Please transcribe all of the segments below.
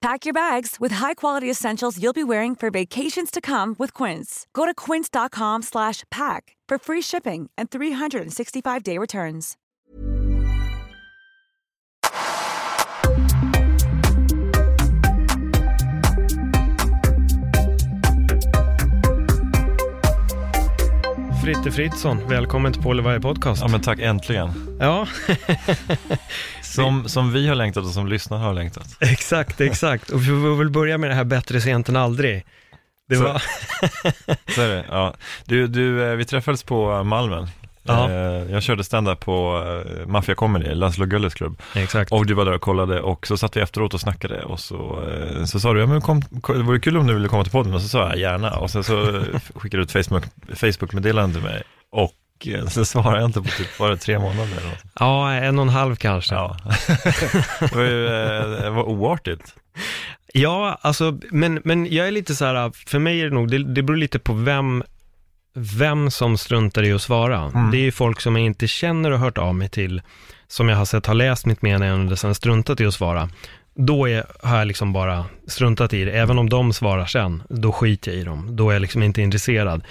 Pack your bags with high-quality essentials you'll be wearing for vacations to come with Quince. Go to quince.com slash pack for free shipping and 365-day returns. Fritte Fritzson, välkommen till Paul varje podcast. Ja men tack, äntligen. Ja, Som, som vi har längtat och som lyssnarna har längtat. exakt, exakt. Och vi får väl börja med det här bättre sent än aldrig. Det Så- var, Så är det. Ja. Du, du, eh, vi träffades på Malmen. Ja. Eh, Jag körde stand-up på uh, Mafia Comedy, Laszlo Gulles klubb. exakt. Och du var där och kollade och så satt vi efteråt och snackade och så, eh, så sa du, ja men kom, kom, det vore kul om du ville komma till podden och så sa jag gärna och sen så eh, skickade du ett Facebook, Facebook-meddelande till mig och eh, så svarade jag inte på typ, var det tre månader eller något? Ja, en och en halv kanske. Ja. det var ju, eh, det var oartigt. Ja, alltså, men, men jag är lite så här, för mig är det nog, det, det beror lite på vem, vem som struntar i att svara. Mm. Det är ju folk som jag inte känner och hört av mig till, som jag har sett har läst mitt meddelande och sen struntat i att svara. Då är, har jag liksom bara struntat i det, även om de svarar sen, då skiter jag i dem. Då är jag liksom inte intresserad.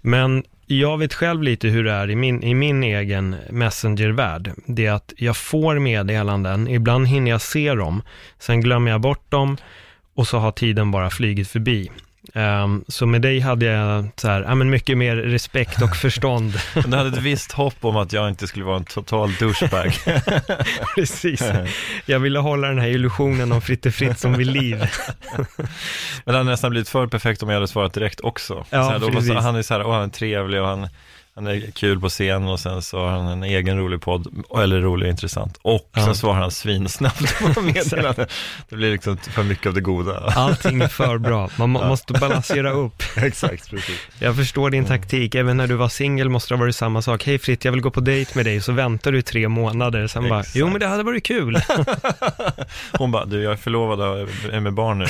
Men jag vet själv lite hur det är i min, i min egen Messenger-värld. Det är att jag får meddelanden, ibland hinner jag se dem, sen glömmer jag bort dem och så har tiden bara flygit förbi. Ehm, så med dig hade jag så här, ja, men mycket mer respekt och förstånd. Du hade ett visst hopp om att jag inte skulle vara en total douchebag. Precis. Jag ville hålla den här illusionen om Fritte Fritzson vid liv. Men det hade nästan blivit för perfekt om jag hade svarat direkt också. Ja, så här, då precis. han är så här, åh, han är trevlig och han, han är kul på scen och sen så har han en egen rolig podd, eller rolig och intressant. Och Ja. sen svarar han svinsnabbt på meddelanden. Det blir liksom för mycket av det goda. Allting är för bra. Man må, måste balansera upp. Exakt, precis. Jag förstår din taktik. Även när du var singel måste det ha varit samma sak. Hej Fritt, jag vill gå på dejt med dig. Så väntar du tre månader. Sen bara, Exakt. jo men det hade varit kul. Hon bara, du jag är förlovad och är med barn nu.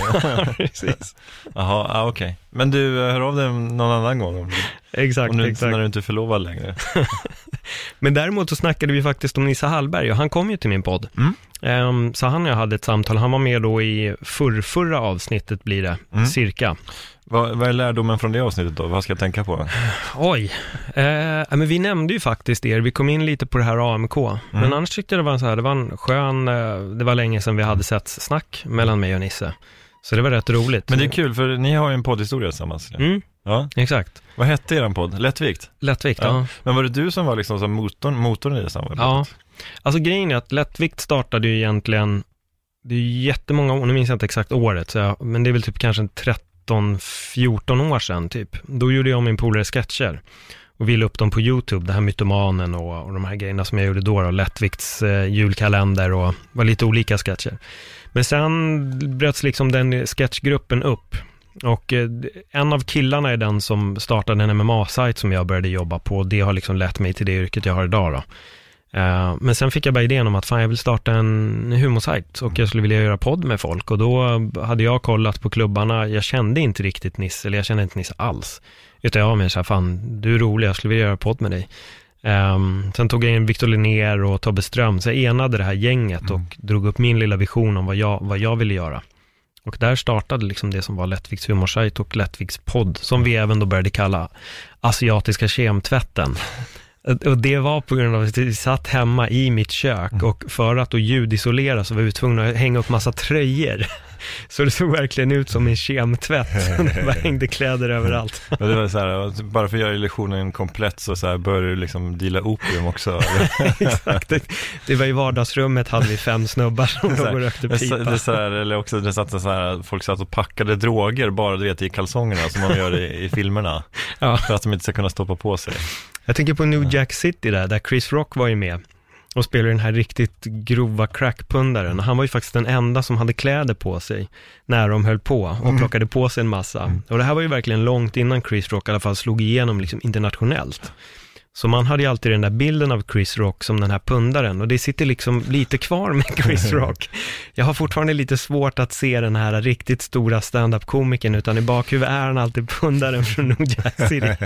Precis. Jaha, ah, okej. Men du, eh, hör av dig någon annan gång Exakt, om nu, exakt. när du inte är förlovad längre. Men däremot så snackade vi faktiskt om Nisse Hallberg och han kom ju till min podd. Mm. Ehm, så han och jag hade ett samtal. Han var med då i förrförra avsnittet blir det, Mm. cirka. Vad, vad är lärdomen från det avsnittet då? Vad ska jag tänka på? Oj, eh, ja, men vi nämnde ju faktiskt er, vi kom in lite på det här AMK, men Mm. annars tyckte jag det var så här, det var en skön, eh, det var länge sedan vi hade sett snack mellan mig och Nisse. Så det var rätt roligt. Men det är kul, för ni har ju en poddhistoria tillsammans. Mm, Ja. exakt. Vad hette er podd? Lättvikt? Lättvikt, Ja. ja. Men var det du som var liksom som motorn, motorn i det samarbetet? Ja. Alltså grejen är att Lättvikt startade ju egentligen, det är ju jättemånga år, nu minns jag inte exakt året, så jag, men det är väl typ kanske en 13-14 år sedan typ. Då gjorde jag min polare sketcher och vi la upp dem på YouTube, det här Mytomanen och, och de här grejerna som jag gjorde då, då Lättvikts eh, julkalender och var lite olika sketcher. Men sen bröts liksom den sketchgruppen upp och eh, en av killarna är den som startade en MMA-sajt som jag började jobba på det har liksom lett mig till det yrket jag har idag då. Eh, men sen fick jag bara idén om att fan jag vill starta en humorsajt och jag skulle vilja göra podd med folk och då hade jag kollat på klubbarna, jag kände inte riktigt Nisse, eller jag kände inte Nisse alls. Utan jag var mer så här, fan du är rolig, jag skulle vilja göra podd med dig. Ehm, sen tog jag in Victor Linnér och Tobbe Ström, så jag enade det här gänget och drog upp min lilla vision om vad jag, vad jag ville göra. Och där startade liksom det som var Lättviks humorsajt och Lättviks podd, som vi även då började kalla Asiatiska kemtvätten. Och det var på grund av att vi satt hemma i mitt kök och för att då ljudisolera så var vi tvungna att hänga upp massa tröjor. Så det såg verkligen ut som en kemtvätt. Det bara hängde kläder överallt. Men det var så här, bara för att göra illusionen komplett så, så här, började du liksom deala opium också. Exakt. Det, var i vardagsrummet hade vi fem snubbar som låg och rökte pipa. det, så här, eller också det satt så här, folk satt och packade droger bara du vet i kalsongerna som man gör i, i filmerna. Ja. För att de inte ska kunna stoppa på sig. Jag tänker på New Jack City där, där Chris Rock var ju med och spelade den här riktigt grova crackpundaren. Han var ju faktiskt den enda som hade kläder på sig när de höll på och plockade på sig en massa. Och det här var ju verkligen långt innan Chris Rock i alla fall slog igenom liksom internationellt. Så man hade ju alltid den där bilden av Chris Rock som den här pundaren och det sitter liksom lite kvar med Chris Rock. Jag har fortfarande lite svårt att se den här riktigt stora stand-up-komikern utan i bakhuvudet är han alltid pundaren från New City.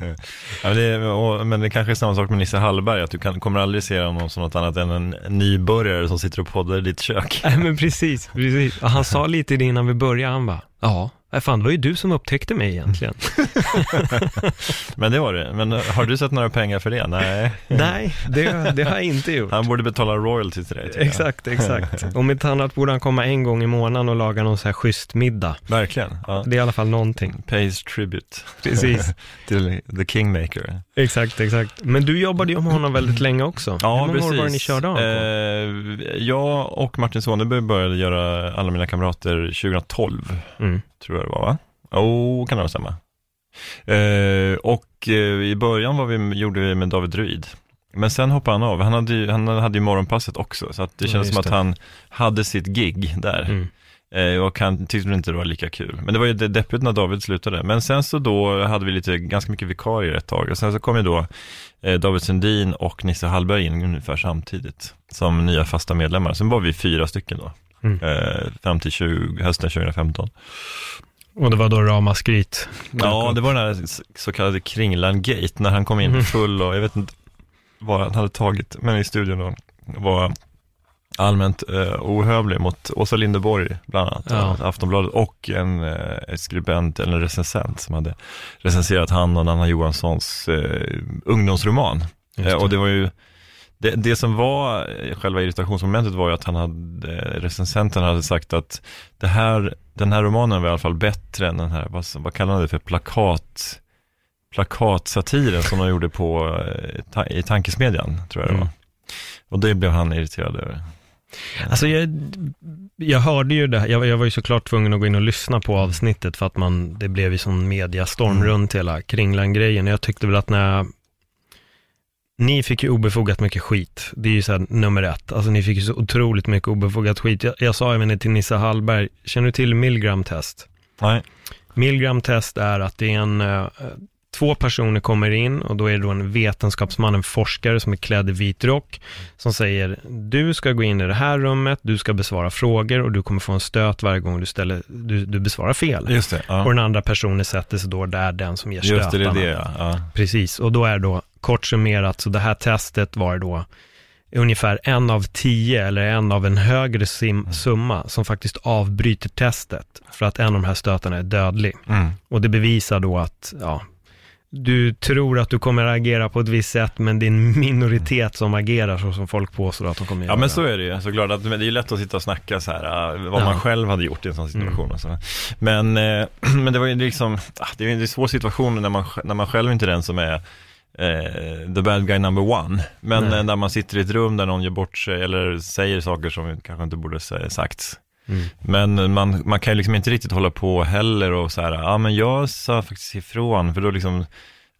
ja, men, det, och, men det kanske är samma sak med Nisse Hallberg, att du kan, kommer aldrig se honom som något annat än en nybörjare som sitter och poddar i ditt kök. Nej men precis, precis. Och han sa lite det innan vi började, han bara, ja, Nej, fan, det var ju du som upptäckte mig egentligen. Men det var det. Men har du sett några pengar för det? Nej. Nej, det, det har jag inte gjort. Han borde betala royalty till dig. Exakt, exakt. Om inte annat borde han komma en gång i månaden och laga någon så här schysst middag. Verkligen. Ja. Det är i alla fall någonting. Pays tribute. Precis. till the kingmaker. Exakt, exakt. Men du jobbade ju med honom väldigt länge också. Ja, Hur många precis. år var det ni körde honom på? Eh, jag och Martin Soneby började göra Alla mina kamrater 2012. Mm. tror jag det var va? Oh, kan det stämma. Eh, och eh, i början var vi, gjorde vi med David Druid. Men sen hoppade han av. Han hade ju, han hade ju morgonpasset också, så att det Ja, känns just som att det. han hade sitt gig där. Mm. Eh, och han tyckte inte det var lika kul. Men det var ju deppigt när David slutade. Men sen så då hade vi lite, ganska mycket vikarier ett tag. Och sen så kom ju då eh, David Sundin och Nisse Hallberg in ungefär samtidigt. Som nya fasta medlemmar. Sen var vi fyra stycken då. Mm. Eh, fram till 20, hösten 2015. Och det var då ramaskrit. Ja, det var den här så kallade Kringlan Gate, när han kom in Mhm. full och jag vet inte vad han hade tagit, men i studion då var allmänt eh, ohövlig mot Åsa Linderborg bland annat, Ja. av Aftonbladet och en eh, skribent eller en recensent som hade recenserat han och Nanna Johanssons eh, ungdomsroman. Eh, och det var ju, det, det som var eh, själva irritationsmomentet var ju att han hade, eh, recensenten hade sagt att det här, den här romanen var i alla fall bättre än den här, vad, vad kallar han det för, plakat, plakatsatiren som de gjorde på, eh, i tankesmedjan, tror jag det var. Mm. Och det blev han irriterad över. Alltså jag, jag hörde ju det här, jag, jag var ju såklart tvungen att gå in och lyssna på avsnittet för att man, det blev ju sån mediastorm Mm. runt hela Kringlan-grejen. Jag tyckte väl att när jag, ni fick ju obefogat mycket skit. Det är ju så här nummer ett. Alltså ni fick ju så otroligt mycket obefogat skit. Jag, jag sa även det till Nissa Hallberg, känner du till Milgram-test? Nej. Milgram-test är att det är en, eh, två personer kommer in och då är det då en vetenskapsman, en forskare som är klädd i vit rock, som säger, du ska gå in i det här rummet, du ska besvara frågor och du kommer få en stöt varje gång du, ställer, du, du besvarar fel. Just det, Och ja. den andra personen sätter sig då där den som ger Just det, det är stötarna. det ja. Precis, och då är då kort summerat, så det här testet var då ungefär en av tio eller en av en högre sim, summa som faktiskt avbryter testet för att en av de här stötarna är dödlig. Mm. Och det bevisar då att, ja, du tror att du kommer att agera på ett visst sätt, men det är en minoritet som agerar så som folk påstår att de kommer att Ja göra. men så är det ju, såklart. Att, men det är lätt att sitta och snacka så här, äh, vad Ja. man själv hade gjort i en sån situation. Mm. Och så. Men, eh, men det var ju liksom, ah, det är en svår situation när man, när man själv inte är den som är eh, the bad guy number one. Men Nej. eh, när man sitter i ett rum där någon gör bort sig eller säger saker som kanske inte borde sagts. Mm. Men man, man kan ju liksom inte riktigt hålla på heller och så här, ja men jag sa faktiskt ifrån, för då liksom,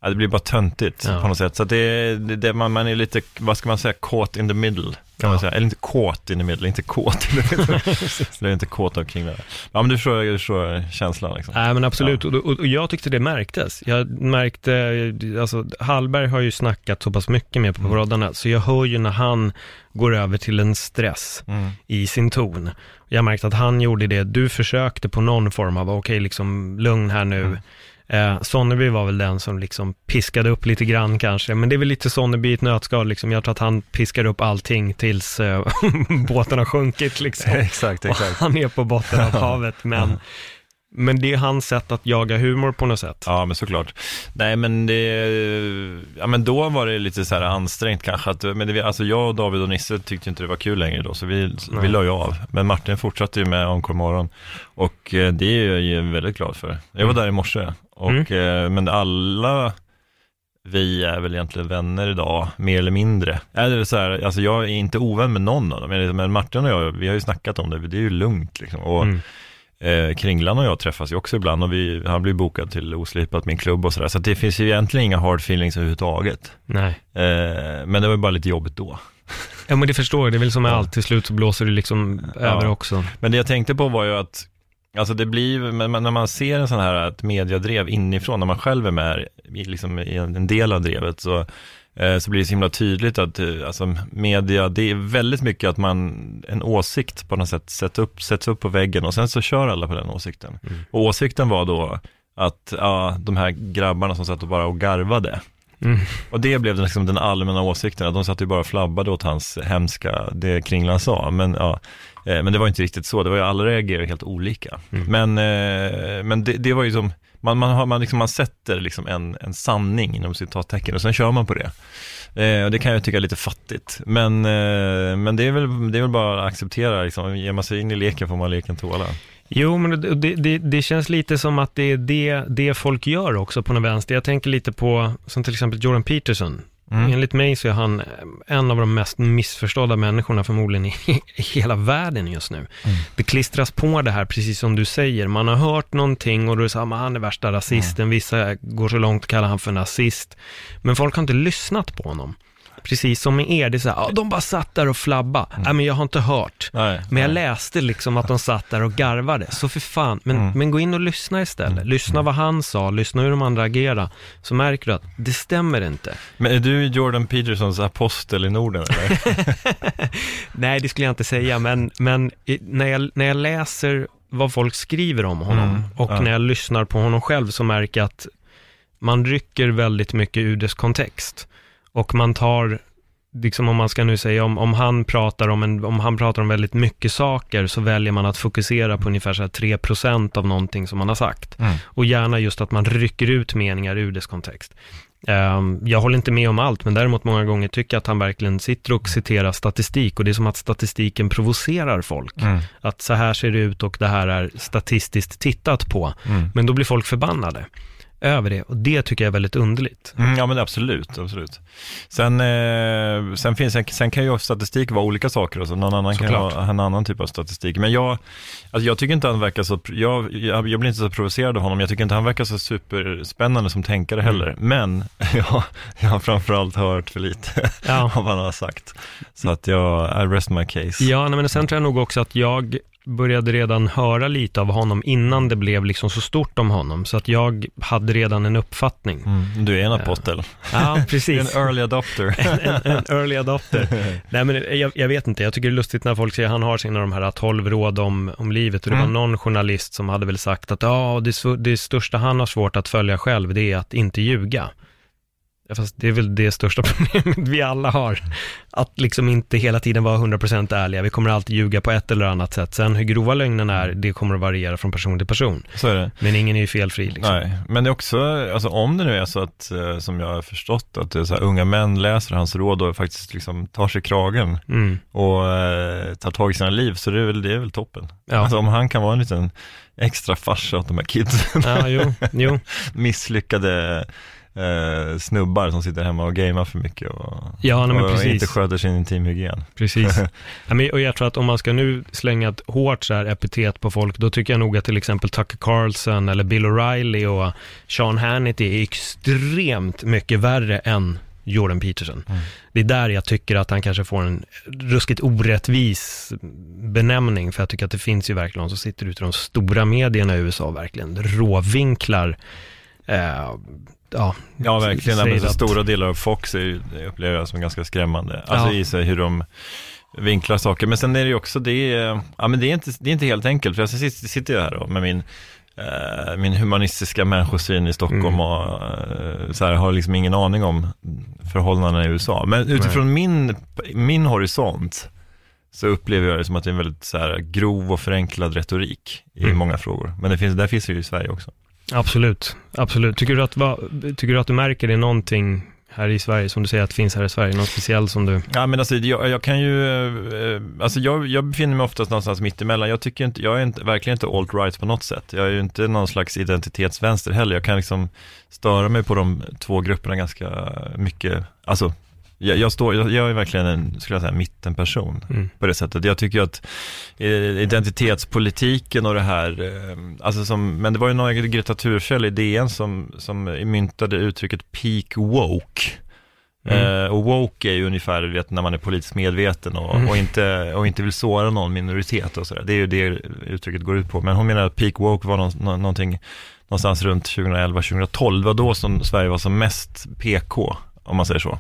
ja, det blir bara töntigt Ja. på något sätt. Så det, det, det man, man är lite, vad ska man säga, caught in the middle, kan man Ja. säga. Eller inte caught in the middle, inte middle. det är inte caught omkring det. Ja men du förstår, du förstår känslan liksom. Nej men absolut, och, och, och jag tyckte det märktes. Jag märkte, alltså Hallberg har ju snackat så pass mycket med på Mm. poddarna, så jag hör ju när han går över till en stress Mm. i sin ton. Jag märkte att han gjorde det, du försökte på någon form av, okej liksom lugn här nu. Mm. Eh, Sonneby var väl den som liksom piskade upp lite grann kanske, men det är väl lite Sonneby i ett nötskal liksom. Jag tror att han piskar upp allting tills eh, båten har sjunkit liksom. exakt, Och han är på botten av havet, men, men det är hans sätt att jaga humor på något sätt. Ja, men såklart. Nej, men det, ja men då var det lite så här ansträngt kanske. Att, men det, alltså jag och David och Nisse tyckte inte det var kul längre då, så vi, vi la ju av. Men Martin fortsatte ju med Encore morgon och eh, det är jag väldigt glad för. Jag var Mm. där i morse och, eh, men alla vi är väl egentligen vänner idag, mer eller mindre. Eller så här, alltså jag är inte ovän med någon av dem, men Martin och jag, vi har ju snackat om det, det är ju lugnt liksom. Och, Mm. Eh, Kringlan och jag träffas ju också ibland och vi, han blir bokad till Oslipat, min klubb och sådär. Så det finns ju egentligen inga hard feelings överhuvudtaget. Nej. Eh, men det var ju bara lite jobbigt då. Ja men det förstår jag, det är väl som med Ja. allt, till slut så blåser det liksom Ja. över också. Men det jag tänkte på var ju att Alltså det blir, men när man ser en sån här, ett mediadrev inifrån, när man själv är med liksom, i en del av drevet, så, så blir det så himla tydligt att eh, alltså, media, det är väldigt mycket att man, en åsikt på något sätt sätts upp, sätts upp på väggen och sen så kör alla på den åsikten. Och åsikten var då att ja, de här grabbarna som satt och bara och garvade, Mm. och det blev liksom den allmänna åsikten, att de satt ju bara och flabbade åt hans hemska, det Kringlan sa. Men, ja, eh, men det var inte riktigt så, det var ju alla reagerade helt olika. Mm. Men, eh, men det, det var ju som, man, man, har, man, liksom, man sätter liksom en, en sanning inom citattecken och sen kör man på det. Eh, och det kan jag tycka är lite fattigt. Men, eh, men det, är väl, det är väl bara att acceptera, liksom. ger man sig in i leken får man leken tåla. Jo, men det, det, det, känns lite som att det är det, det folk gör också på något vänster. Jag tänker lite på, som till exempel Jordan Peterson. Mm. Enligt mig så är han eh, en av de mest missförstådda människorna förmodligen i, i hela världen just nu. Det klistras på det här, precis som du säger. Man har hört någonting och då är det så här, "Men han är värsta rasisten. Vissa går så långt att kalla han för nazist. Men folk har inte lyssnat på honom. Precis som med er, det är så här, "Ja, de bara satt där och flabba. Nej, men jag har inte hört. Nej, Men jag nej. läste liksom att de satt där och garvade, så för fan. Men, Mm. men gå in och lyssna istället. Lyssna vad han sa, lyssna hur de andra agerade. Så märker du att det stämmer inte. Men är du Jordan Petersons apostel i Norden eller? Nej, det skulle jag inte säga, men, men när, jag, när jag läser vad folk skriver om honom Mm, och ja. när jag lyssnar på honom själv så märker jag att man rycker väldigt mycket ur dess kontext. Och man tar, liksom om man ska nu säga, om, om, han pratar om en, om han pratar om väldigt mycket saker så väljer man att fokusera på ungefär så här 3% av någonting som man har sagt. Mm. Och gärna just att man rycker ut meningar ur dess kontext. Ehm, jag håller inte med om allt, men däremot många gånger tycker jag att han verkligen sitter och citerar statistik och det är som att statistiken provocerar folk. Mm. Att så här ser det ut och det här är statistiskt tittat på. Mm. Men då blir folk förbannade över det och det tycker jag är väldigt underligt. Mm, ja men absolut, absolut. Sen, eh, sen, finns, sen kan ju statistik vara olika saker och så. Någon annan kan Såklart. ha en annan typ av statistik. Men jag, alltså jag tycker inte han verkar så, jag, jag, jag blir inte så provocerad av honom. Jag tycker inte han verkar så superspännande som tänkare heller. Men jag, jag har framförallt hört för lite Ja. av vad han har sagt. Så att jag, I rest my case. Ja, men sen tror jag nog också att jag började redan höra lite av honom innan det blev liksom så stort om honom. Så att jag hade redan en uppfattning. Mm, du är en apostel. Ja, precis. en early adopter. en, en early adopter. Nej men jag, jag vet inte, jag tycker det är lustigt när folk säger han har sina de här 12 råd om, om livet och det Mm. var någon journalist som hade väl sagt att ja, det, det största han har svårt att följa själv det är att inte ljuga. Ja, Fast det är väl det största problemet vi alla har. Att liksom inte hela tiden vara 100% ärliga. Vi kommer alltid ljuga på ett eller annat sätt. Sen hur grova lögnen är, det kommer att variera från person till person. Så är det. Men ingen är ju felfri liksom. Nej, men det är också, alltså om det nu är så att, eh, som jag har förstått, att det så här, unga män läser hans råd och faktiskt liksom tar sig kragen Mm. och eh, tar tag i sina liv, så det är väl, det är väl toppen. Ja. Alltså om han kan vara en liten extra farsa åt de här kidsen, Ja, jo, jo. misslyckade eh, snubbar som sitter hemma och gamear för mycket och, Ja, nej, och inte sköter sin intimhygien. Precis. Ja, men, och jag tror att om man ska nu slänga ett hårt så här epitet på folk, då tycker jag nog att till exempel Tucker Carlson eller Bill O'Reilly och Sean Hannity är extremt mycket värre än Jordan Peterson. Mm. Det är där jag tycker att han kanske får en ruskigt orättvis benämning, för jag tycker att det finns ju verkligen de som sitter ute i de stora medierna i USA och verkligen råvinklar eh, Ja, Ja, verkligen. säger Men så stora delar av Fox är, upplever jag som ganska skrämmande. Alltså Ja. i sig hur de vinklar saker. Men sen är det ju också, det ja, men det är, inte, det är inte helt enkelt. För jag sitter, sitter ju här då med min, eh, min humanistiska människosyn i Stockholm Mm. och eh, så här, har liksom ingen aning om förhållandena i USA. Men utifrån min, min horisont så upplever jag det som att det är en väldigt så här, grov och förenklad retorik i Mm. många frågor. Men det finns, där finns det ju i Sverige också. Absolut, absolut. Tycker du, att, va, tycker du att du märker det någonting här i Sverige, som du säger att finns här i Sverige, något speciellt som du... Ja men alltså jag, jag kan ju, eh, alltså jag, jag befinner mig oftast någonstans mittemellan. Jag tycker inte, jag är inte, verkligen inte alt-right på något sätt. Jag är ju inte någon slags identitetsvänster heller. Jag kan liksom störa mig på de två grupperna ganska mycket. Alltså, jag, jag står, jag, jag är verkligen en, skulle jag säga, mittenperson Mm. på det sättet. Jag tycker att eh, identitetspolitiken och det här, eh, alltså som, men det var ju någon Greta Thurfjell i DN som, som myntade uttrycket peak woke. Mm. Eh, och woke är ju ungefär, vet, när man är politiskt medveten och, Mm. och, inte, och inte vill såra någon minoritet och sådär. Det är ju det uttrycket går ut på. Men hon menar att peak woke var nå- någonting någonstans runt 2011-2012. Det var då som Sverige var som mest PK, om man säger så.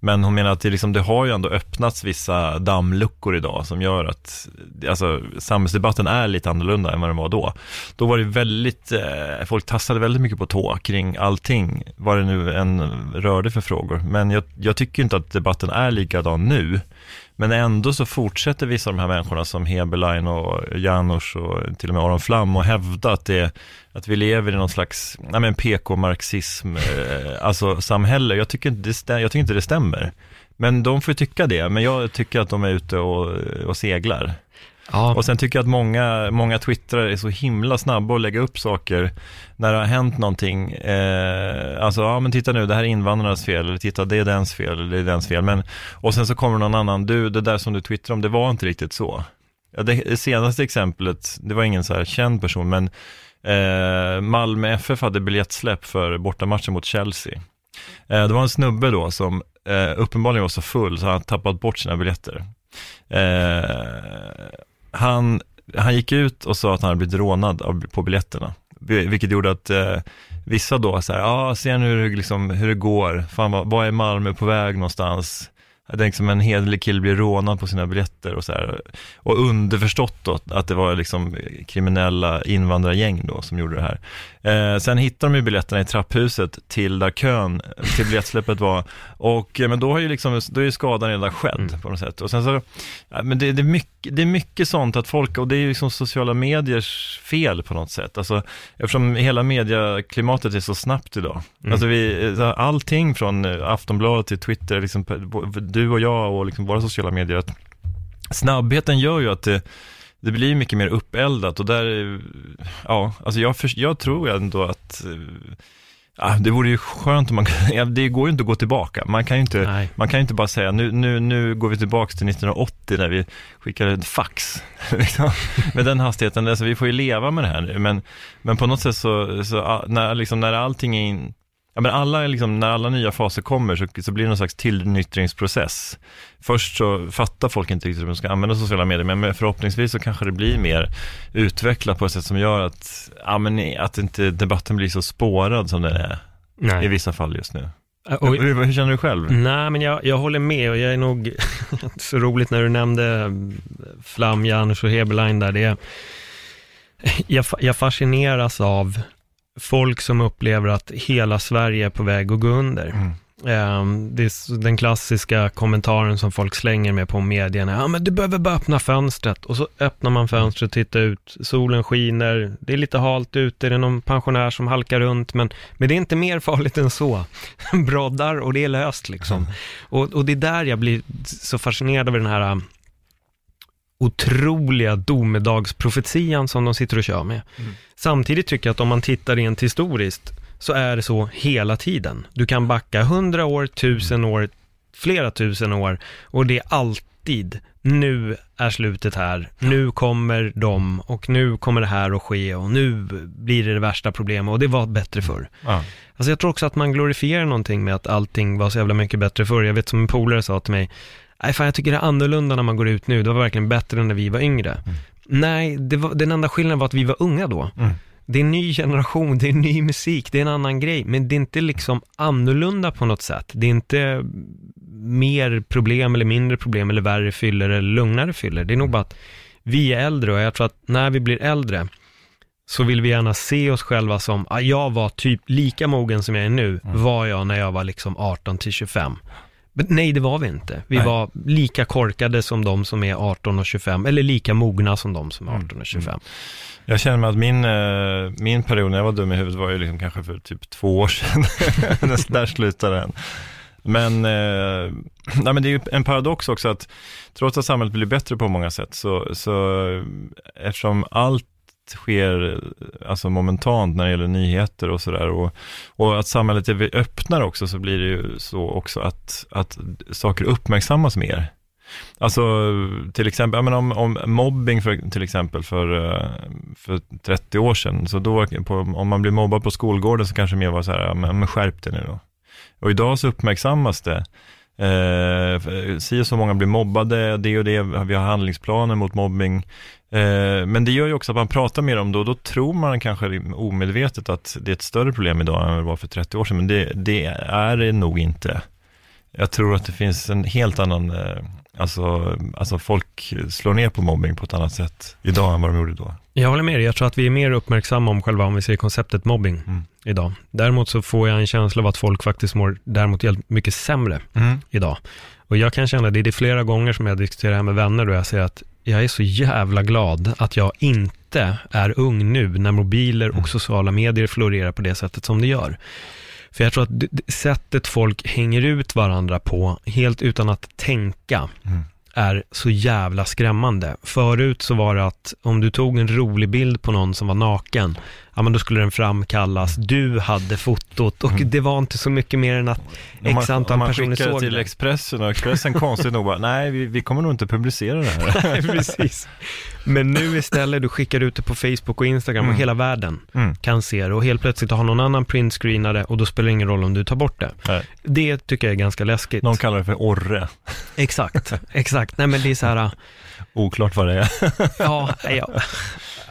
Men hon menar att det, liksom, det har ju ändå öppnats vissa dammluckor idag som gör att alltså, samhällsdebatten är lite annorlunda än vad den var då. Då var det väldigt, eh, folk tassade väldigt mycket på tå kring allting, vad det nu än rörde för frågor. Men jag, jag tycker inte att debatten är likadan nu. Men ändå så fortsätter vissa av de här människorna som Heberlein och Janusz och till och med Aron Flam och hävda att, det, att vi lever i någon slags nej men PK-marxism, eh, alltså samhälle. Jag tycker, inte det, stäm, jag tycker inte det stämmer. Men de får tycka det, men jag tycker att de är ute och, och seglar. Ja, Och sen tycker jag att många, många twittrar är så himla snabba att lägga upp saker när det har hänt någonting. Eh, alltså, ja men titta nu, det här är invandrarnas fel, eller titta det är dens fel, eller det är dens fel. Men, och sen så kommer någon annan, du, det där som du twittrar om, det var inte riktigt så. Ja, det, det senaste exemplet, det var ingen så här känd person, men eh, Malmö FF hade biljettsläpp för bortamatchen mot Chelsea. Eh, det var en snubbe då som eh, uppenbarligen var så full så han hade tappat bort sina biljetter. Eh, han, han gick ut och sa att han hade blivit rånad av, på biljetterna. Vilket gjorde att eh, vissa då så här, ja, ah, ser nu hur, det liksom, hur det går, fan vad, vad är Malmö på väg någonstans? Jag tänkte som en hederlig kille blir rånad på sina biljetter och så här. Och underförstått då att det var liksom kriminella invandrargäng då som gjorde det här. Eh, sen hittade de ju biljetterna i trapphuset till där kön till biljettsläppet var. Och, eh, men då har ju liksom, då är ju skadan redan skedd Mm. på något sätt. Och sen så, ja, men det, det, är mycket, det är mycket sånt att folk, och det är ju liksom sociala mediers fel på något sätt. Alltså, eftersom hela mediaklimatet är så snabbt idag. Mm. Alltså vi, här, allting från eh, Aftonbladet till Twitter, liksom, på- du och jag och liksom våra sociala medier, att snabbheten gör ju att det, det blir mycket mer uppeldat och där, ja, alltså jag, för, jag tror ändå att eh, Ja, det vore ju skönt om man ja, det går ju inte att gå tillbaka. Man kan ju inte, Nej. man kan ju inte bara säga nu, nu, nu går vi tillbaka till 1980 när vi skickade ett fax. liksom, med den hastigheten, alltså vi får ju leva med det här nu. Men, men på något sätt så, så ah, när, liksom, när allting är in, Ja, men alla, liksom, när alla nya faser kommer så, så blir det någon slags tillnyktringsprocess. Först så fattar folk inte riktigt hur de ska använda sociala medier, men förhoppningsvis så kanske det blir mer utvecklat på ett sätt som gör att, ja, men, att inte debatten blir så spårad som den är i nej. vissa fall just nu. Och, hur, hur känner du själv? nej, men jag, jag håller med och jag är nog, så roligt när du nämnde Flam, Janus och Heberlein där, det är, jag, jag fascineras av folk som upplever att hela Sverige är på väg att gå under. Mm. Ehm, det är den klassiska kommentaren som folk slänger med på medierna. Ja, men du behöver bara öppna fönstret. Och så öppnar man fönstret och tittar ut. Solen skiner. Det är lite halt ute. Det är någon pensionär som halkar runt. Men, men det är inte mer farligt än så. Broddar och det är löst liksom. Och, och det är där jag blir så fascinerad över den här otroliga domedagsprofetian som de sitter och kör med. Samtidigt tycker jag att om man tittar rent historiskt så är det så hela tiden. Du kan backa hundra år, tusen år, flera tusen år och det är alltid nu är slutet här, nu kommer de och nu kommer det här att ske och nu blir det det värsta problemet och det var bättre förr. Ja. Alltså jag tror också att man glorifierar någonting med att allting var så jävla mycket bättre förr. Jag vet som en polare sa till mig, nej fan jag tycker det är annorlunda när man går ut nu, det var verkligen bättre än när vi var yngre. Nej, det var, den enda skillnaden var att vi var unga då. Mm. Det är en ny generation, det är ny musik, det är en annan grej, men det är inte liksom annorlunda på något sätt. Det är inte mer problem eller mindre problem eller värre fyller eller lugnare fyller. Det är nog bara att vi är äldre och jag tror att när vi blir äldre så vill vi gärna se oss själva som, ah, jag var typ lika mogen som jag är nu, var jag när jag var liksom 18 till 25. Men nej, det var vi inte. Vi Nej. var lika korkade som de som är 18 och 25, eller lika mogna som de som är 18 och 25. Jag känner mig att min, eh, min period när jag var dum i huvudet var ju liksom kanske för typ två år sedan. Där- Där slutade den. Men, eh, nej, men det är ju en paradox också att trots att samhället blir bättre på många sätt så, så eh, eftersom allt sker alltså momentant när det gäller nyheter och sådär och, och att samhället är öppnare också så blir det ju så också att, att saker uppmärksammas mer. Alltså till exempel, jag menar, om, om mobbing för, till exempel för, eh, för 30 år sedan, så då på, om man blir mobbad på skolgården så kanske det mer var så här, ja, men skärp dig nu då. Och idag så uppmärksammas det. Eh, si och så många blir mobbade, det och det, vi har handlingsplaner mot mobbing. Eh, men det gör ju också att man pratar mer om det och då tror man kanske omedvetet att det är ett större problem idag än det var för 30 år sedan, men det, det är det nog inte. Jag tror att det finns en helt annan, eh, alltså, alltså folk slår ner på mobbing på ett annat sätt idag än vad de gjorde då. Jag håller med dig, jag tror att vi är mer uppmärksamma om själva, om vi ser konceptet mobbing Mm. idag. Däremot så får jag en känsla av att folk faktiskt mår däremot helt mycket sämre idag. Och jag kan känna, det är det flera gånger som jag diskuterar det här med vänner och jag säger att jag är så jävla glad att jag inte är ung nu när mobiler och sociala medier florerar på det sättet som det gör. För jag tror att sättet folk hänger ut varandra på, helt utan att tänka, Mm. är så jävla skrämmande. Förut så var det att om du tog en rolig bild på någon som var naken, ja men då skulle den framkallas, du hade fotot och det var inte så mycket mer än att Om x man, antal man personer såg till det. Expressen och Expressen konstigt nog bara, nej vi, vi kommer nog inte publicera det här. Nej, precis. Men nu istället, du skickar ut det på Facebook och Instagram och Mm. hela världen Mm. kan se det och helt plötsligt har någon annan printscreenare och då spelar det ingen roll om du tar bort det. Nej. Det tycker jag är ganska läskigt. Någon kallar det för orre, Exakt, exakt. Nej men det är så här, oklart vad det är. ja, jag,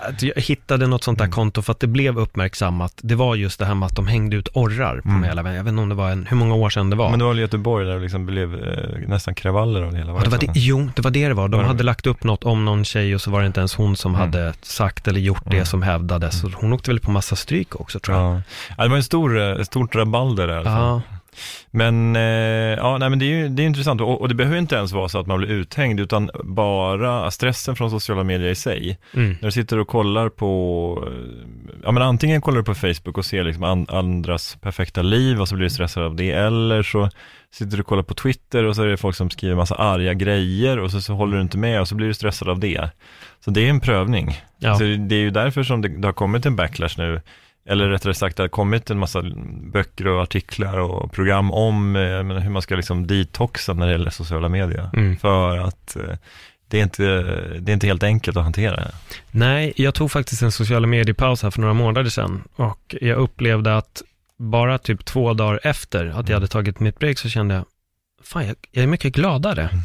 att jag hittade något sånt där Mm. konto för att det blev uppmärksammat. Det var just det här med att de hängde ut orrar på Mm. hela vägen. Jag vet inte om det var en, hur många år sedan det var. Men det var i Göteborg där det liksom blev eh, nästan kravaller av det hela. Ja, det var det, jo, det var det det var. De Var det- hade lagt upp något om någon tjej och så var det inte ens hon som Mm. hade sagt eller gjort det Mm. som hävdades. Så hon åkte väl på massa stryk också tror jag. Ja. ja, det var en stor, eh, stort rabalder där. fall. Ja, Men, eh, ja, nej, men det är ju det är intressant och, och det behöver inte ens vara så att man blir uthängd utan bara stressen från sociala medier i sig. mm. När du sitter och kollar på, eh, ja men antingen kollar du på Facebook och ser liksom an, andras perfekta liv och så blir du stressad av det, eller så sitter du och kollar på Twitter och så är det folk som skriver massa arga grejer och så, så håller du inte med och så blir du stressad av det. Så det är en prövning. ja. Så det är ju därför som det, det har kommit en backlash nu, eller rättare sagt det har kommit en massa böcker och artiklar och program om eh, menar, hur man ska liksom detoxa när det gäller sociala medier. Mm. För att eh, det är, inte, det är inte helt enkelt att hantera. Nej, jag tog faktiskt en sociala mediepaus här för några månader sedan och jag upplevde att bara typ två dagar efter att jag hade tagit mitt break så kände jag, fan jag, jag är mycket gladare. Mm.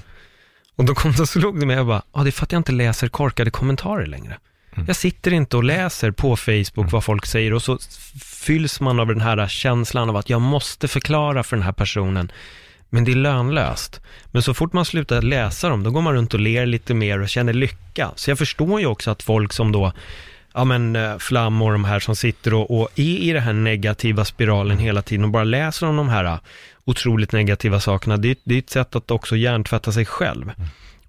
Och då kom det och slog det mig, jag bara, ja det är för att jag inte läser korkade kommentarer längre. Mm. Jag sitter inte och läser på Facebook Mm. vad folk säger och så fylls man av den här känslan av att jag måste förklara för den här personen. Men det är lönlöst. Men så fort man slutar läsa dem, då går man runt och ler lite mer och känner lycka. Så jag förstår ju också att folk som då, ja men eh, Flam och de här som sitter och, och är i den här negativa spiralen hela tiden och bara läser om de här eh, otroligt negativa sakerna. Det, är- det är ett sätt att också hjärntvätta sig själv.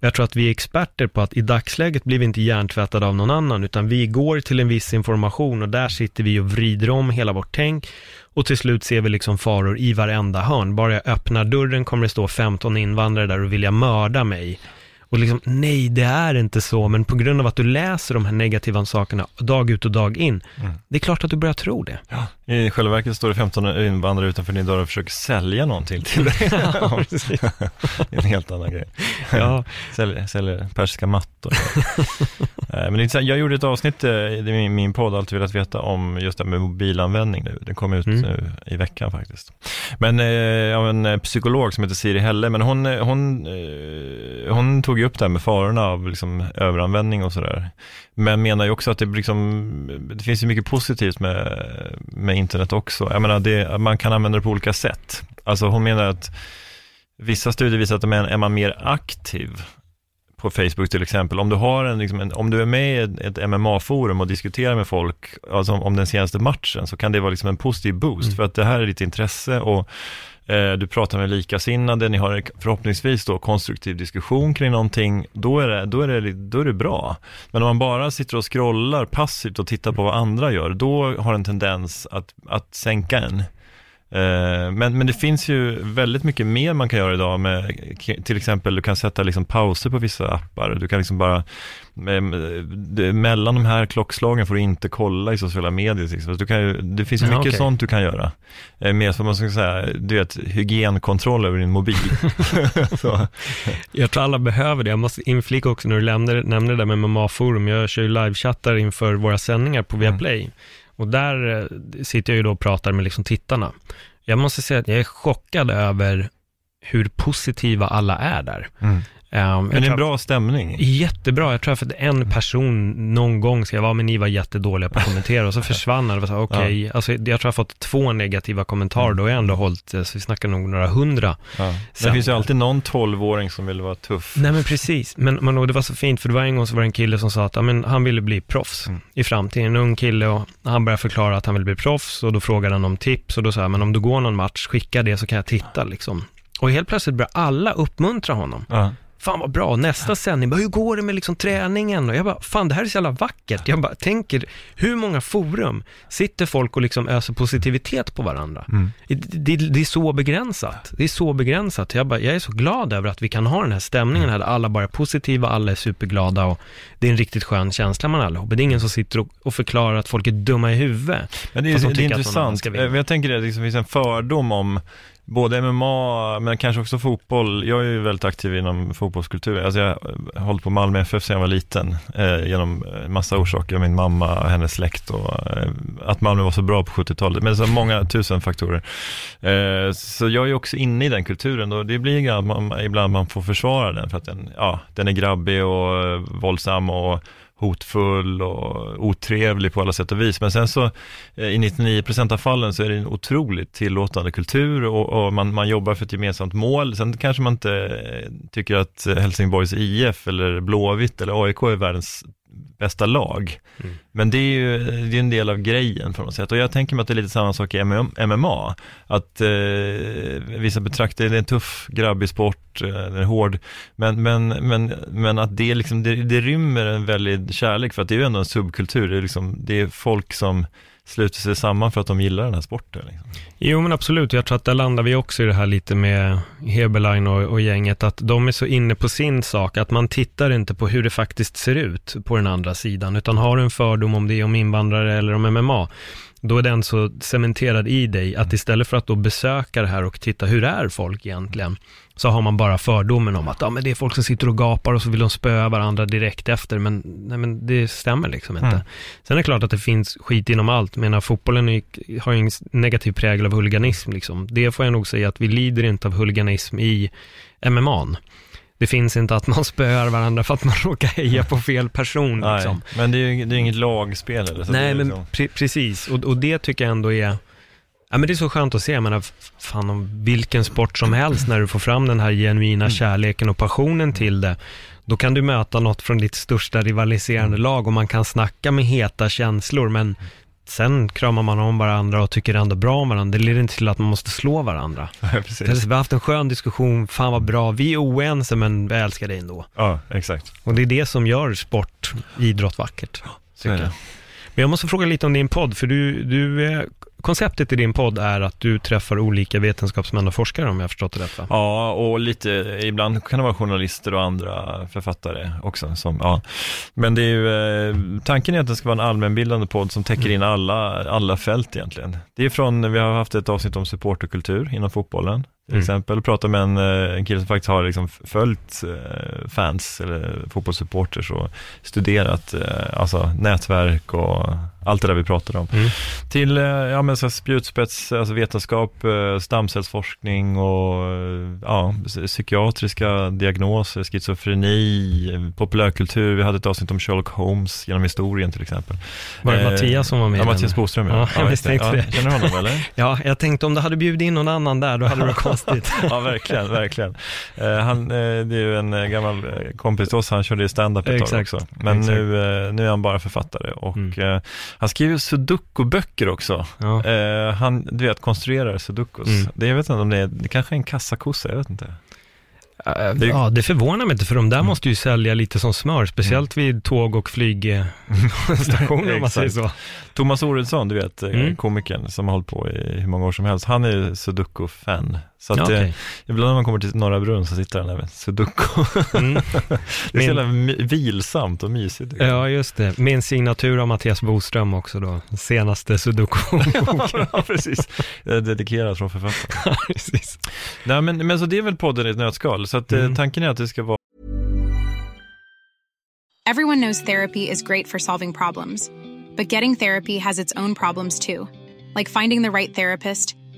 Jag tror att vi är experter på att i dagsläget blir vi inte hjärntvättade av någon annan, utan vi går till en viss information och där sitter vi och vrider om hela vårt tänk och till slut ser vi liksom faror i varenda hörn. Bara jag öppnar dörren kommer det stå 15 invandrare där och vilja mörda mig. Och liksom, nej, det är inte så, men på grund av att du läser de här negativa sakerna dag ut och dag in, Mm. det är klart att du börjar tro det. I själva verket står det 15 invandrare utanför din dörr och försöker sälja någonting till dig. Ja, precis. Det är en helt annan grej. Ja, Säljer, säljer persiska mattor. Eh, Men det är jag gjorde ett avsnitt eh, i min, podd, Alltid velat veta, om just det här med mobilanvändning nu. Den kom ut Mm. nu i veckan faktiskt. Men eh, av en eh, psykolog som heter Siri Helle, men hon, eh, hon, eh, hon tog ju upp det här med farorna av liksom överanvändning och sådär. Men menar ju också att det, liksom, det finns ju mycket positivt med, med internet också. Jag menar, det, man kan använda det på olika sätt. Alltså hon menar att vissa studier visar att är, är man mer aktiv på Facebook till exempel, om du, har en, liksom en, om du är med i ett, ett MMA-forum och diskuterar med folk alltså om, om den senaste matchen, så kan det vara liksom en positiv boost, Mm. för att det här är ditt intresse och Eh, du pratar med likasinnade, ni har förhoppningsvis då konstruktiv diskussion kring någonting, då är, det, då, är det, då är det bra. Men om man bara sitter och scrollar passivt och tittar på vad andra gör, då har en tendens att, att sänka en. Eh, Men, men det finns ju väldigt mycket mer man kan göra idag med, till exempel du kan sätta liksom pauser på vissa appar, du kan liksom bara, mellan de här klockslagen får du inte kolla i sociala medier. exempel. Du kan ju, det finns ju Ja, mycket okej. sånt du kan göra. Eh, Mer som man ska säga, du vet, hygienkontroll över din mobil. Så, Jag tror alla behöver det. Jag måste inflika också när du nämnde, nämnde det där med MMA-forum. Jag kör ju livechattar inför våra sändningar på Viaplay. Och där eh, sitter jag ju då och pratar med liksom tittarna. Jag måste säga att jag är chockad över hur positiva alla är där. Mm. Um, Men det är en bra stämning. Jättebra. Jag tror träffade en person någon gång, så jag var men ni var jättedåliga på att kommentera och så försvann han. Okej, okay. alltså, jag tror jag har fått två negativa kommentarer, då har jag ändå hållit, så vi snackar nog några hundra. Ja. Det finns ju alltid någon tolvåring som vill vara tuff. Nej men precis, men, men det var så fint, för det var en gång så var det en kille som sa att ja, men, han ville bli proffs mm. i framtiden, en ung kille och han började förklara att han ville bli proffs och då frågade han om tips och då sa jag, men om du går någon match, skicka det så kan jag titta liksom. Och helt plötsligt började alla uppmuntra honom. Ja fan vad bra, nästa sändning, bara, hur går det med liksom träningen? Och jag bara, fan det här är så jävla vackert. Jag bara tänker, hur många forum sitter folk och liksom öser positivitet på varandra? Mm. Det, det, det, är så begränsat. Det är så begränsat. Jag, bara, jag är så glad över att vi kan ha den här stämningen här, där alla bara är positiva, alla är superglada och det är en riktigt skön känsla man allihop. Det är ingen som sitter och, och förklarar att folk är dumma i huvudet. Men det är, det är intressant. Jag tänker att det liksom finns en fördom om både MMA, men kanske också fotboll. Jag är ju väldigt aktiv inom fotbollskultur. Alltså jag har hållit på Malmö FF sedan jag var liten, eh, genom eh, massa orsaker. Min mamma, hennes släkt och eh, att Malmö var så bra på 70-talet. Men så många tusen faktorer. Eh, så jag är ju också inne i den kulturen och det blir att man, ibland man får försvara den för att den, ja, den är grabbig och eh, våldsam och hotfull och otrevlig på alla sätt och vis. Men sen så eh, i 99% av fallen så är det en otroligt tillåtande kultur och, och man, man jobbar för ett gemensamt mål. Sen kanske man inte eh, tycker att Helsingborgs IF eller Blåvitt eller AIK är världens bästa lag. Mm. Men det är ju det är en del av grejen på något sätt. Och jag tänker mig att det är lite samma sak i MMA. Att eh, vissa betraktar det är en tuff, grabbig sport, eh, den är hård. Men, men, men, men att det, liksom, det, det rymmer en väldig kärlek för att det är ju ändå en subkultur. Det är, liksom, det är folk som sluter sig samman för att de gillar den här sporten. Liksom. Jo men absolut, jag tror att där landar vi också i det här lite med Heberlein och, och, gänget, att de är så inne på sin sak, att man tittar inte på hur det faktiskt ser ut på den andra sidan, utan har du en fördom om det är om invandrare eller om MMA, då är den så cementerad i dig att istället för att då besöka det här och titta hur är folk egentligen, så har man bara fördomen om att ja, men det är folk som sitter och gapar och så vill de spöa varandra direkt efter, men, nej, men det stämmer liksom inte. Mm. Sen är det klart att det finns skit inom allt, men fotbollen är, har ju en negativ prägel av huliganism liksom. Det får jag nog säga att vi lider inte av huliganism i MMA. Det finns inte att man spöar varandra för att man råkar heja på fel person. Liksom. Nej, men det är ju det är inget lagspel. Eller? Så Nej, men liksom... pre precis. Och, och det tycker jag ändå är Ja, men det är så skönt att se, jag menar, fan om vilken sport som helst, när du får fram den här genuina mm. kärleken och passionen till det, då kan du möta något från ditt största rivaliserande mm. lag och man kan snacka med heta känslor, men sen kramar man om varandra och tycker ändå bra om varandra. Det leder inte till att man måste slå varandra. Ja, precis. Vi har haft en skön diskussion, fan vad bra, vi är oense men vi älskar dig ändå. Ja, exakt. Och det är det som gör sport, idrott vackert. Är det. Men jag måste fråga lite om din podd, för du, du konceptet i din podd är att du träffar olika vetenskapsmän och forskare om jag har förstått det rätt va? Ja, och lite, ibland kan det vara journalister och andra författare också. Som, ja. Men det är ju, eh, tanken är att det ska vara en allmänbildande podd som täcker in alla, alla fält egentligen. Det är från, vi har haft ett avsnitt om supporterkultur inom fotbollen till mm. exempel. Prata med en, eh, en kille som faktiskt har liksom följt eh, fans eller fotbollssupporters och studerat alltså nätverk och allt det där vi pratade om. Mm. Till ja, men så spjutspets, alltså vetenskap, stamcellsforskning och ja, psykiatriska diagnoser, schizofreni, populärkultur. Vi hade ett avsnitt om Sherlock Holmes genom historien till exempel. Var det Mattias som var med? Ja, Mattias Boström. Ja, ja jag misstänkte det. Känner du honom eller? Ja, jag tänkte om du hade bjudit in någon annan där, då hade det varit konstigt. ja, verkligen, verkligen. Uh, han, uh, det är ju en gammal kompis till oss, han körde ju stand-up ett tag också. Men nu, nu är han bara författare och mm. Han skriver sudoku-böcker också. Ja. han, du vet, konstruerar sudokus. Mm. Det, jag vet inte om det är, det kanske är en kassakossa, jag vet inte. Det... Ja, det förvånar mig inte, för de där mm. måste ju sälja lite som smör, speciellt mm. vid tåg och flygstationer om man säger så. Thomas Oredsson, du vet, mm. komikern som har hållit på i hur många år som helst, han är ju sudoku-fan. Så att okay. eh, ibland när man kommer till Norra Brunn så sitter han där med sudoku. Mm. det är så jävla vilsamt och mysigt. Ja, just det. Min signatur av Mattias Boström också då, senaste sudoku Ja, precis. Dedikerat från författaren. precis. Nej, men, men så det är väl podden i ett nötskal, så att eh, mm. tanken är att det ska vara Everyone knows therapy is great for solving problems, but getting therapy has its own problems too, like finding the right therapist,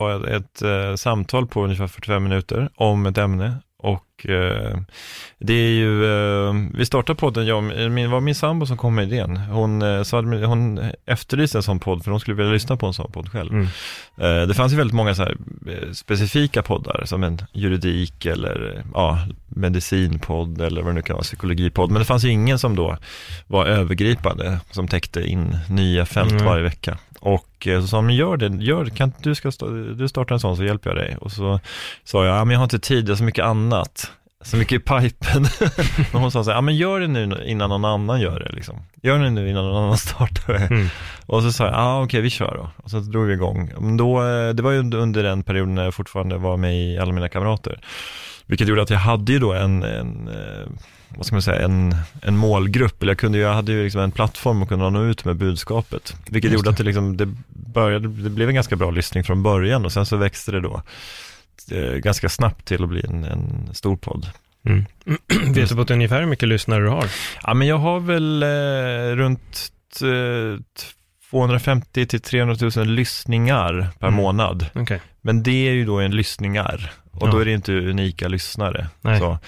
Var ett eh, samtal på ungefär 45 minuter om ett ämne och eh, det är ju, eh, vi startade podden, jag, min, var min sambo som kom med idén. Hon, eh, så hade, hon efterlyste en sån podd för hon skulle vilja lyssna på en sån podd själv. Mm. Det fanns ju väldigt många så här, specifika poddar som en juridik eller ja, medicinpodd eller vad det nu kan vara, psykologipodd. Men det fanns ju ingen som då var övergripande, som täckte in nya fält Mm. varje vecka. Och så sa hon, men gör det, gör, kan du, ska, du starta en sån så hjälper jag dig. Och så sa jag, ja men jag har inte tid, jag har så mycket annat. Så mycket i pipen. men hon sa så här, ja men gör det nu innan någon annan gör det liksom. Gör det nu innan någon annan startar det. Mm. Och så sa jag, ja okej vi kör då. Och så drog vi igång. Men då, eh, det var ju under- den perioden när jag fortfarande var med i Alla mina kamrater. Vilket gjorde att jag hade ju då en, en eh, vad ska man säga, en, en målgrupp, eller jag, kunde, jag hade ju liksom en plattform att kunna nå ut med budskapet. Vilket gjorde att det, liksom, det, började, det blev en ganska bra lyssning från början och sen så växte det då ganska snabbt till att bli en, en stor podd. Mm. Vet du på ett ungefär hur mycket lyssnare du har? Ja men jag har väl eh, runt eh, 250 till 300 000 lyssningar per Mm. månad. Okej. Men det är ju då en lyssningar och Ja. då är det inte unika lyssnare. Så,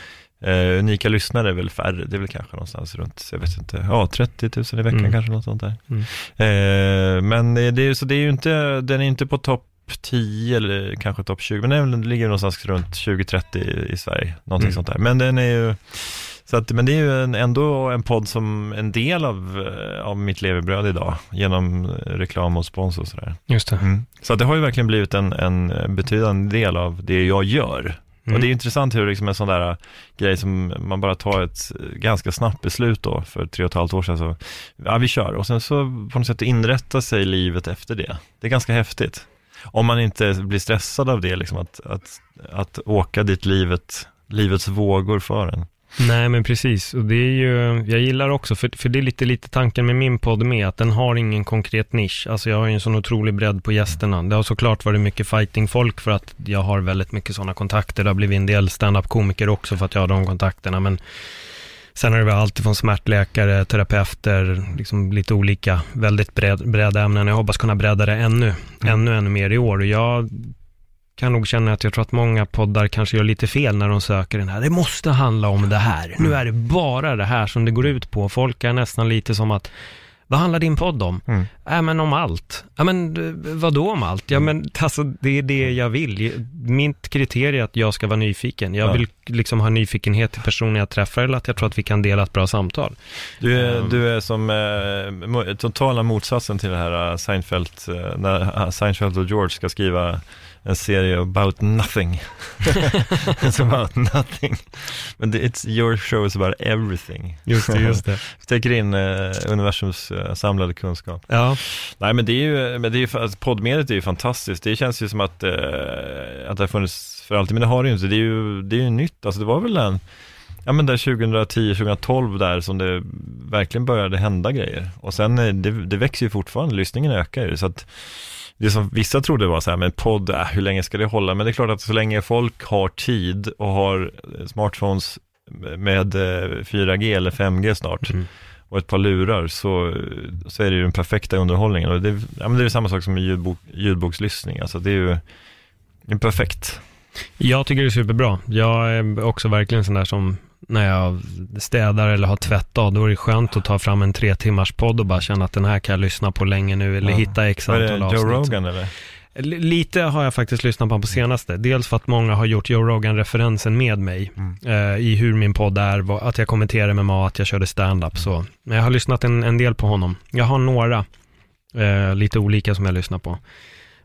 eh, unika lyssnare är väl färre, det är väl kanske någonstans runt, jag vet inte, ja 30 000 i veckan Mm. kanske något sånt där. Mm. Eh, men det är, så det är ju inte, den är inte på topp 10 eller kanske topp 20, men den, ligger någonstans runt 20-30 i, i Sverige, någonting Mm. sånt där. Men den är ju, så att, men det är ju en, ändå en podd som en del av, eh, av mitt levebröd idag, genom eh, reklam och spons och sådär. Just det. Mm. Så det har ju verkligen blivit en, en betydande del av det jag gör. Mm. Och det är intressant hur liksom en sån där grej som man bara tar ett ganska snabbt beslut då för tre och ett halvt år sedan så, ja vi kör och sen så på något sätt inrätta sig livet efter det. Det är ganska häftigt. Om man inte blir stressad av det, liksom att, att, att åka dit livet, livets vågor för en. Nej, men precis. Och det är ju, jag gillar också, för, för det är lite, lite tanken med min podd med, att den har ingen konkret nisch. Alltså jag har ju en sån otrolig bredd på gästerna. Det har såklart varit mycket fighting-folk för att jag har väldigt mycket sådana kontakter. Det har blivit en del stand-up-komiker också för att jag har de kontakterna, men Sen har det varit allt från smärtläkare, terapeuter, liksom lite olika, väldigt bred, breda ämnen. Jag hoppas kunna bredda det ännu, ännu, ännu mer i år. Och jag kan nog känna att jag tror att många poddar kanske gör lite fel när de söker den här. Det måste handla om det här. Nu är det bara det här som det går ut på. Folk är nästan lite som att, vad handlar din podd om? Mm. Ja, men om allt. Ja, men eh, vad då om allt? Ja, men alltså det är det jag vill. Mitt kriterie är att jag ska vara nyfiken. Jag Ja. vill liksom ha nyfikenhet till personer jag träffar eller att jag tror att vi kan dela ett bra samtal. Du är, Um. du är som eh, totala motsatsen till det här eh, Seinfeld, eh, när Seinfeld och George ska skriva en serie about nothing. it's about nothing. Men it's your show is about everything. Just det, just det. Täcker in eh, universums eh, samlade kunskap. Ja, Nej men det är ju, men det är ju, alltså, poddmediet är ju fantastiskt. Det känns ju som att, eh, att det har funnits för alltid, men det har det ju inte. Det är ju, det är ju nytt, alltså det var väl en, ja men där 2010, 2012 där som det verkligen började hända grejer. Och sen, eh, det, det växer ju fortfarande, lyssningen ökar ju. Så att det som vissa trodde var så här, men podd, äh, hur länge ska det hålla? Men det är klart att så länge folk har tid och har eh, smartphones med eh, 4G eller 5G snart, Mm. och ett par lurar så, så är det ju den perfekta underhållningen. Och det, ja, men det är samma sak som med ljudbok, ljudbokslyssning. Alltså det är ju en perfekt. jag tycker det är superbra. Jag är också verkligen sån där som när jag städar eller har tvättat, då är det skönt att ta fram en tre timmars podd och bara känna att den här kan jag lyssna på länge nu eller Ja. hitta x är antal det, avsnitt. Joe Rogan eller? Lite har jag faktiskt lyssnat på på senaste. Dels för att många har gjort Joe Rogan-referensen med mig Mm. eh, i hur min podd är, att jag kommenterar med mat, jag körde stand-up så. Men jag har lyssnat en, en del på honom. Jag har några, eh, lite olika som jag lyssnar på.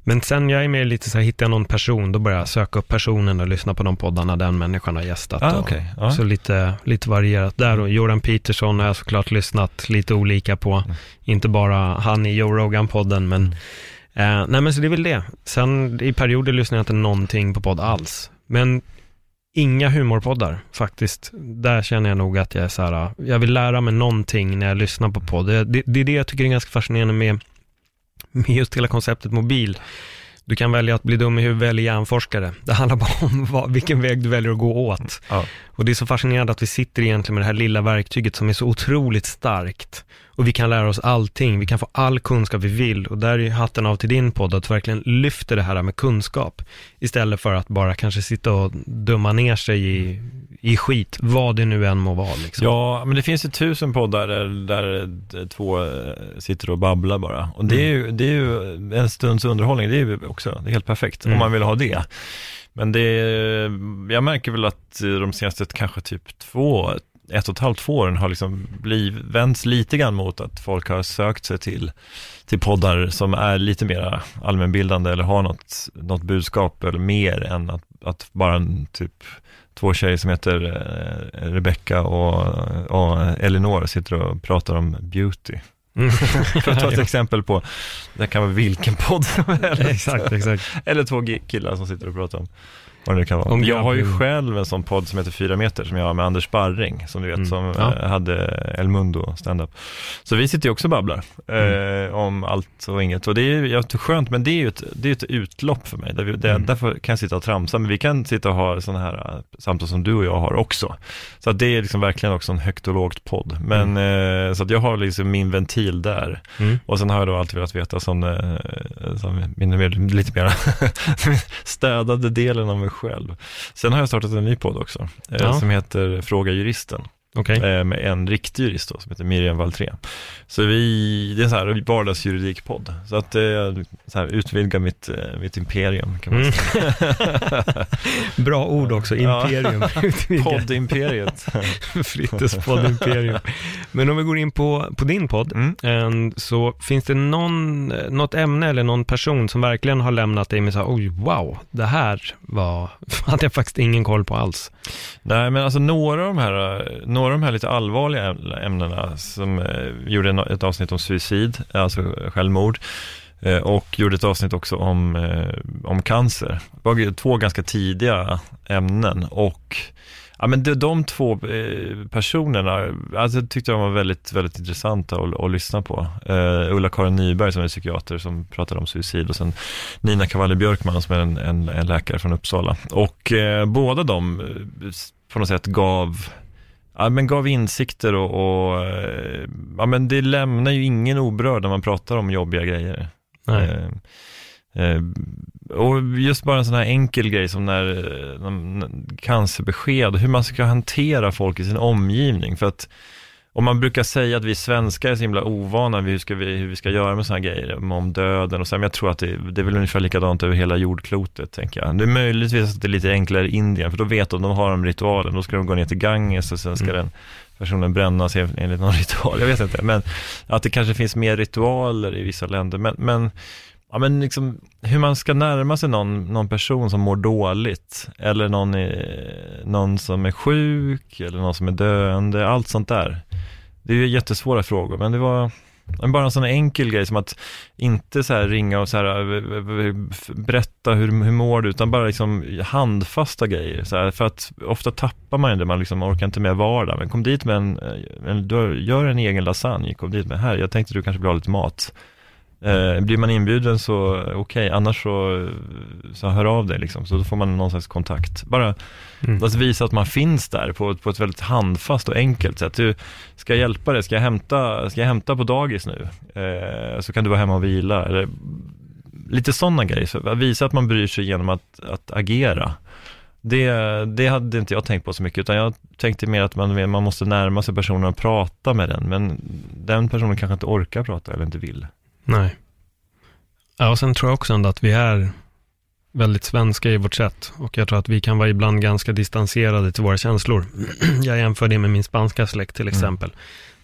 Men sen jag är mer lite så här, hittar jag någon person, då börjar jag söka upp personen och lyssna på de poddarna den människan har gästat. Ah, okej. Ja. Så lite, lite varierat där och Jordan Peterson har jag såklart lyssnat lite olika på. Mm. Inte bara han i Joe Rogan-podden, men eh, nej men så det är väl det. Sen i perioder lyssnar jag inte någonting på podd alls. Men inga humorpoddar faktiskt. Där känner jag nog att jag är så här, jag vill lära mig någonting när jag lyssnar på podd. Det, det, det är det jag tycker är ganska fascinerande med, med just hela konceptet mobil. Du kan välja att bli dum i huvudet eller hjärnforskare. Det handlar bara om vad, vilken väg du väljer att gå åt. Ja. Och det är så fascinerande att vi sitter egentligen med det här lilla verktyget som är så otroligt starkt. Och vi kan lära oss allting, vi kan få all kunskap vi vill. Och där är hatten av till din podd, att verkligen lyfter det här med kunskap. Istället för att bara kanske sitta och dumma ner sig i, i skit, vad det nu än må vara. Liksom. Ja, men det finns ju tusen poddar där, där två eh, sitter och babblar bara. Och det är, ju, det är ju en stunds underhållning, det är ju också, det är helt perfekt Mm. om man vill ha det. Men det är, jag märker väl att de senaste kanske typ två, ett och ett halvt, två åren har liksom blivit, vänts lite grann mot att folk har sökt sig till, till poddar som är lite mer allmänbildande eller har något, något budskap eller mer än att, att bara en typ två tjejer som heter eh, Rebecca och, och Elinor sitter och pratar om beauty. Mm. För att ta ett exempel på, det kan vara vilken podd som helst. exakt, exakt. Eller två killar som sitter och pratar om vad det nu kan vara. Om jag har ju själv en sån podd som heter Fyra meter som jag har med Anders Sparring, som du vet, Mm. som Ja. eh, hade El Mundo stand-up. Så vi sitter ju också och babblar Mm. eh, om allt och inget. Och det är ju jag tycker skönt, men det är ju ett, det är ett utlopp för mig. Där vi, det, Mm. Därför kan jag sitta och tramsa, men vi kan sitta och ha sådana här eh, samtal som du och jag har också. Så att det är liksom verkligen också en högt och lågt podd. Men eh, så att jag har liksom min ventil där. Mm. Och sen har jag då alltid velat veta som, eh, som min, lite mer stödade delen av mig själv. Sen har jag startat en ny podd också, eh, Ja. som heter Fråga Juristen, Okej. eh, med en riktig jurist då, som heter Miriam Valtré. Så vi, det är sån här vardagsjuridikpodd, så att eh, så här, utvidga mitt, eh, mitt imperium kan man Mm. säga. Bra ord också, imperium. Poddimperiet. Fritespodd Imperium. Men om vi går in på, på din podd, Mm. så finns det någon, något ämne eller någon person som verkligen har lämnat dig med så här, oj, wow, det här var, hade jag faktiskt ingen koll på alls. Nej, men alltså några av de här, eh, några av de här lite allvarliga ämnena som eh, gjorde ett avsnitt om suicid, alltså självmord, eh, och gjorde ett avsnitt också om, eh, om cancer. Det var två ganska tidiga ämnen och Ja men de, de två eh, personerna, alltså jag tyckte jag var väldigt, väldigt intressanta att, att lyssna på. Uh, Ulla-Karin Nyberg som är psykiater som pratade om suicid och sen Nina Cavalli Björkman som är en, en, en läkare från Uppsala. Och eh, båda de på något sätt gav Ja, men gav insikter och, och eh, ja, men det lämnar ju ingen oberörd när man pratar om jobbiga grejer. Eh, eh, och just bara en sån här enkel grej som när, eh, när, när cancerbesked, hur man ska hantera folk i sin omgivning. För att om man brukar säga att vi svenskar är så himla ovana vid hur, ska vi, hur vi ska göra med här grejer, om- döden och så, men jag tror att det, det är väl ungefär likadant över hela jordklotet, tänker jag. Det är möjligtvis att det är lite enklare i Indien, för då vet de, de har de ritualen, då ska de gå ner till Ganges och sen ska Mm. den personen brännas en- enligt någon ritual, jag vet inte, men att det kanske finns mer ritualer i vissa länder, men, men Ja men liksom hur man ska närma sig någon, någon person som mår dåligt eller någon, i, någon som är sjuk eller någon som är döende, allt sånt där. Det är ju jättesvåra frågor men det var bara en sån enkel grej som att inte så här ringa och så här berätta hur, hur mår du utan bara liksom handfasta grejer. Så här, för att ofta tappar man det, man liksom orkar inte med vardagen. Men kom dit med en, eh, en gör en egen lasagne, kom dit med här, jag tänkte du kanske vill ha lite mat. Eh, blir man inbjuden så okej, annars så, så hör av dig liksom, så då får man någon slags kontakt. Bara Mm. att visa att man finns där på, på ett väldigt handfast och enkelt sätt. Du, ska jag hjälpa dig? Ska jag hämta, ska jag hämta på dagis nu? Eh, så kan du vara hemma och vila. Eller, lite sådana grejer, så visa att man bryr sig genom att, att agera. Det, det hade inte jag tänkt på så mycket, utan jag tänkte mer att man, man måste närma sig personen och prata med den, men den personen kanske inte orkar prata eller inte vill. Nej. Ja, och sen tror jag också ändå att vi är väldigt svenska i vårt sätt. Och jag tror att vi kan vara ibland ganska distanserade till våra känslor. jag jämför det med min spanska släkt till exempel.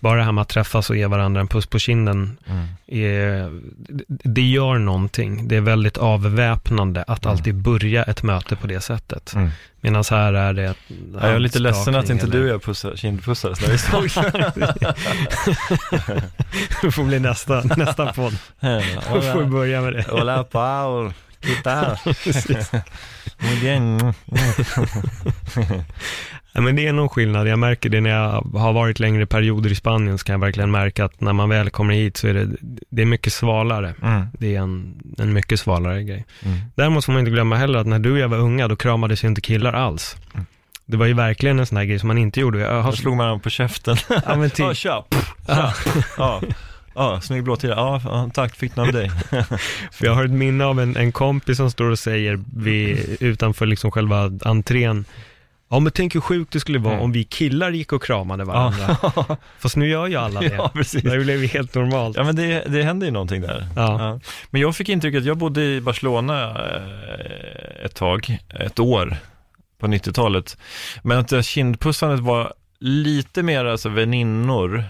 Bara det här med att träffas och ge varandra en puss på kinden, Mm. är, det- gör någonting. Det är väldigt avväpnande att alltid börja ett möte på det sättet. Mm. Medan här är det... Ja, jag är lite ledsen att inte du och är... jag pussar, kindpussades när vi såg. Det får bli nästa, nästa podd. Då får vi börja med det. Hola Paul, titta här. Muy bien. Ja, men det är någon skillnad. Jag märker det när jag har varit längre perioder i Spanien, så kan jag verkligen märka att när man väl kommer hit så är det, det är mycket svalare. Mm. Det är en, en mycket svalare grej. Mm. Däremot får man inte glömma heller att när du och jag var unga, då kramades ju inte killar alls. Mm. Det var ju verkligen en sån här grej som man inte gjorde. Jag har, Då slog man honom på käften. ja, men typ, Ja, tja. Tja. Ja, ja, snygg blå tira. Ja, ja, tack, fick den av dig. för jag har ett minne av en, en kompis som står och säger vid, utanför liksom själva entrén, Ja men tänk hur sjukt det skulle vara Mm. om vi killar gick och kramade varandra. Fast nu gör ju alla det. Ja, precis. Det blev ju helt normalt. Ja men det, det hände ju någonting där. Ja. Men jag fick intrycket att jag bodde i Barcelona eh, ett tag, ett år på 90-talet. Men att kindpussandet var lite mer alltså väninnor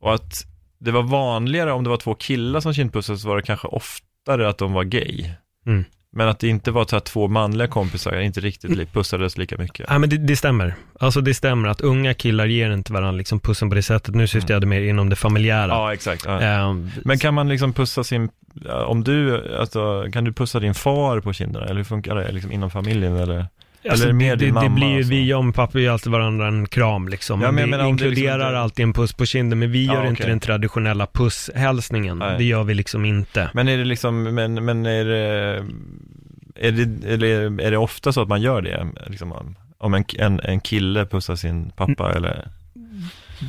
och att det var vanligare om det var två killar som kindpussades så var det kanske oftare att de var gay. Mm. Men att det inte var så två manliga kompisar, inte riktigt pussades lika mycket. Ja, men det, det stämmer. Alltså det stämmer att unga killar ger inte varandra liksom pussen på det sättet. Nu syftar jag det mer inom det familjära. Ja, exakt. Ja. Ehm, Men kan man liksom pussa sin, om du, alltså, kan du pussa din far på kinderna? Eller hur funkar det liksom inom familjen eller? Alltså, det mer det, din det, det mamma blir ju, och så? vi, pappa ger alltid varandra en kram liksom. Ja, men vi menar om det inkluderar liksom inte- alltid en puss på kinden, men vi Ja, gör inte okej. den traditionella pusshälsningen. Nej. Det gör vi liksom inte. Men är det liksom, men, men är det, är det, eller är det ofta så att man gör det? Liksom, om- om en, en, en kille pussar sin pappa Mm. eller?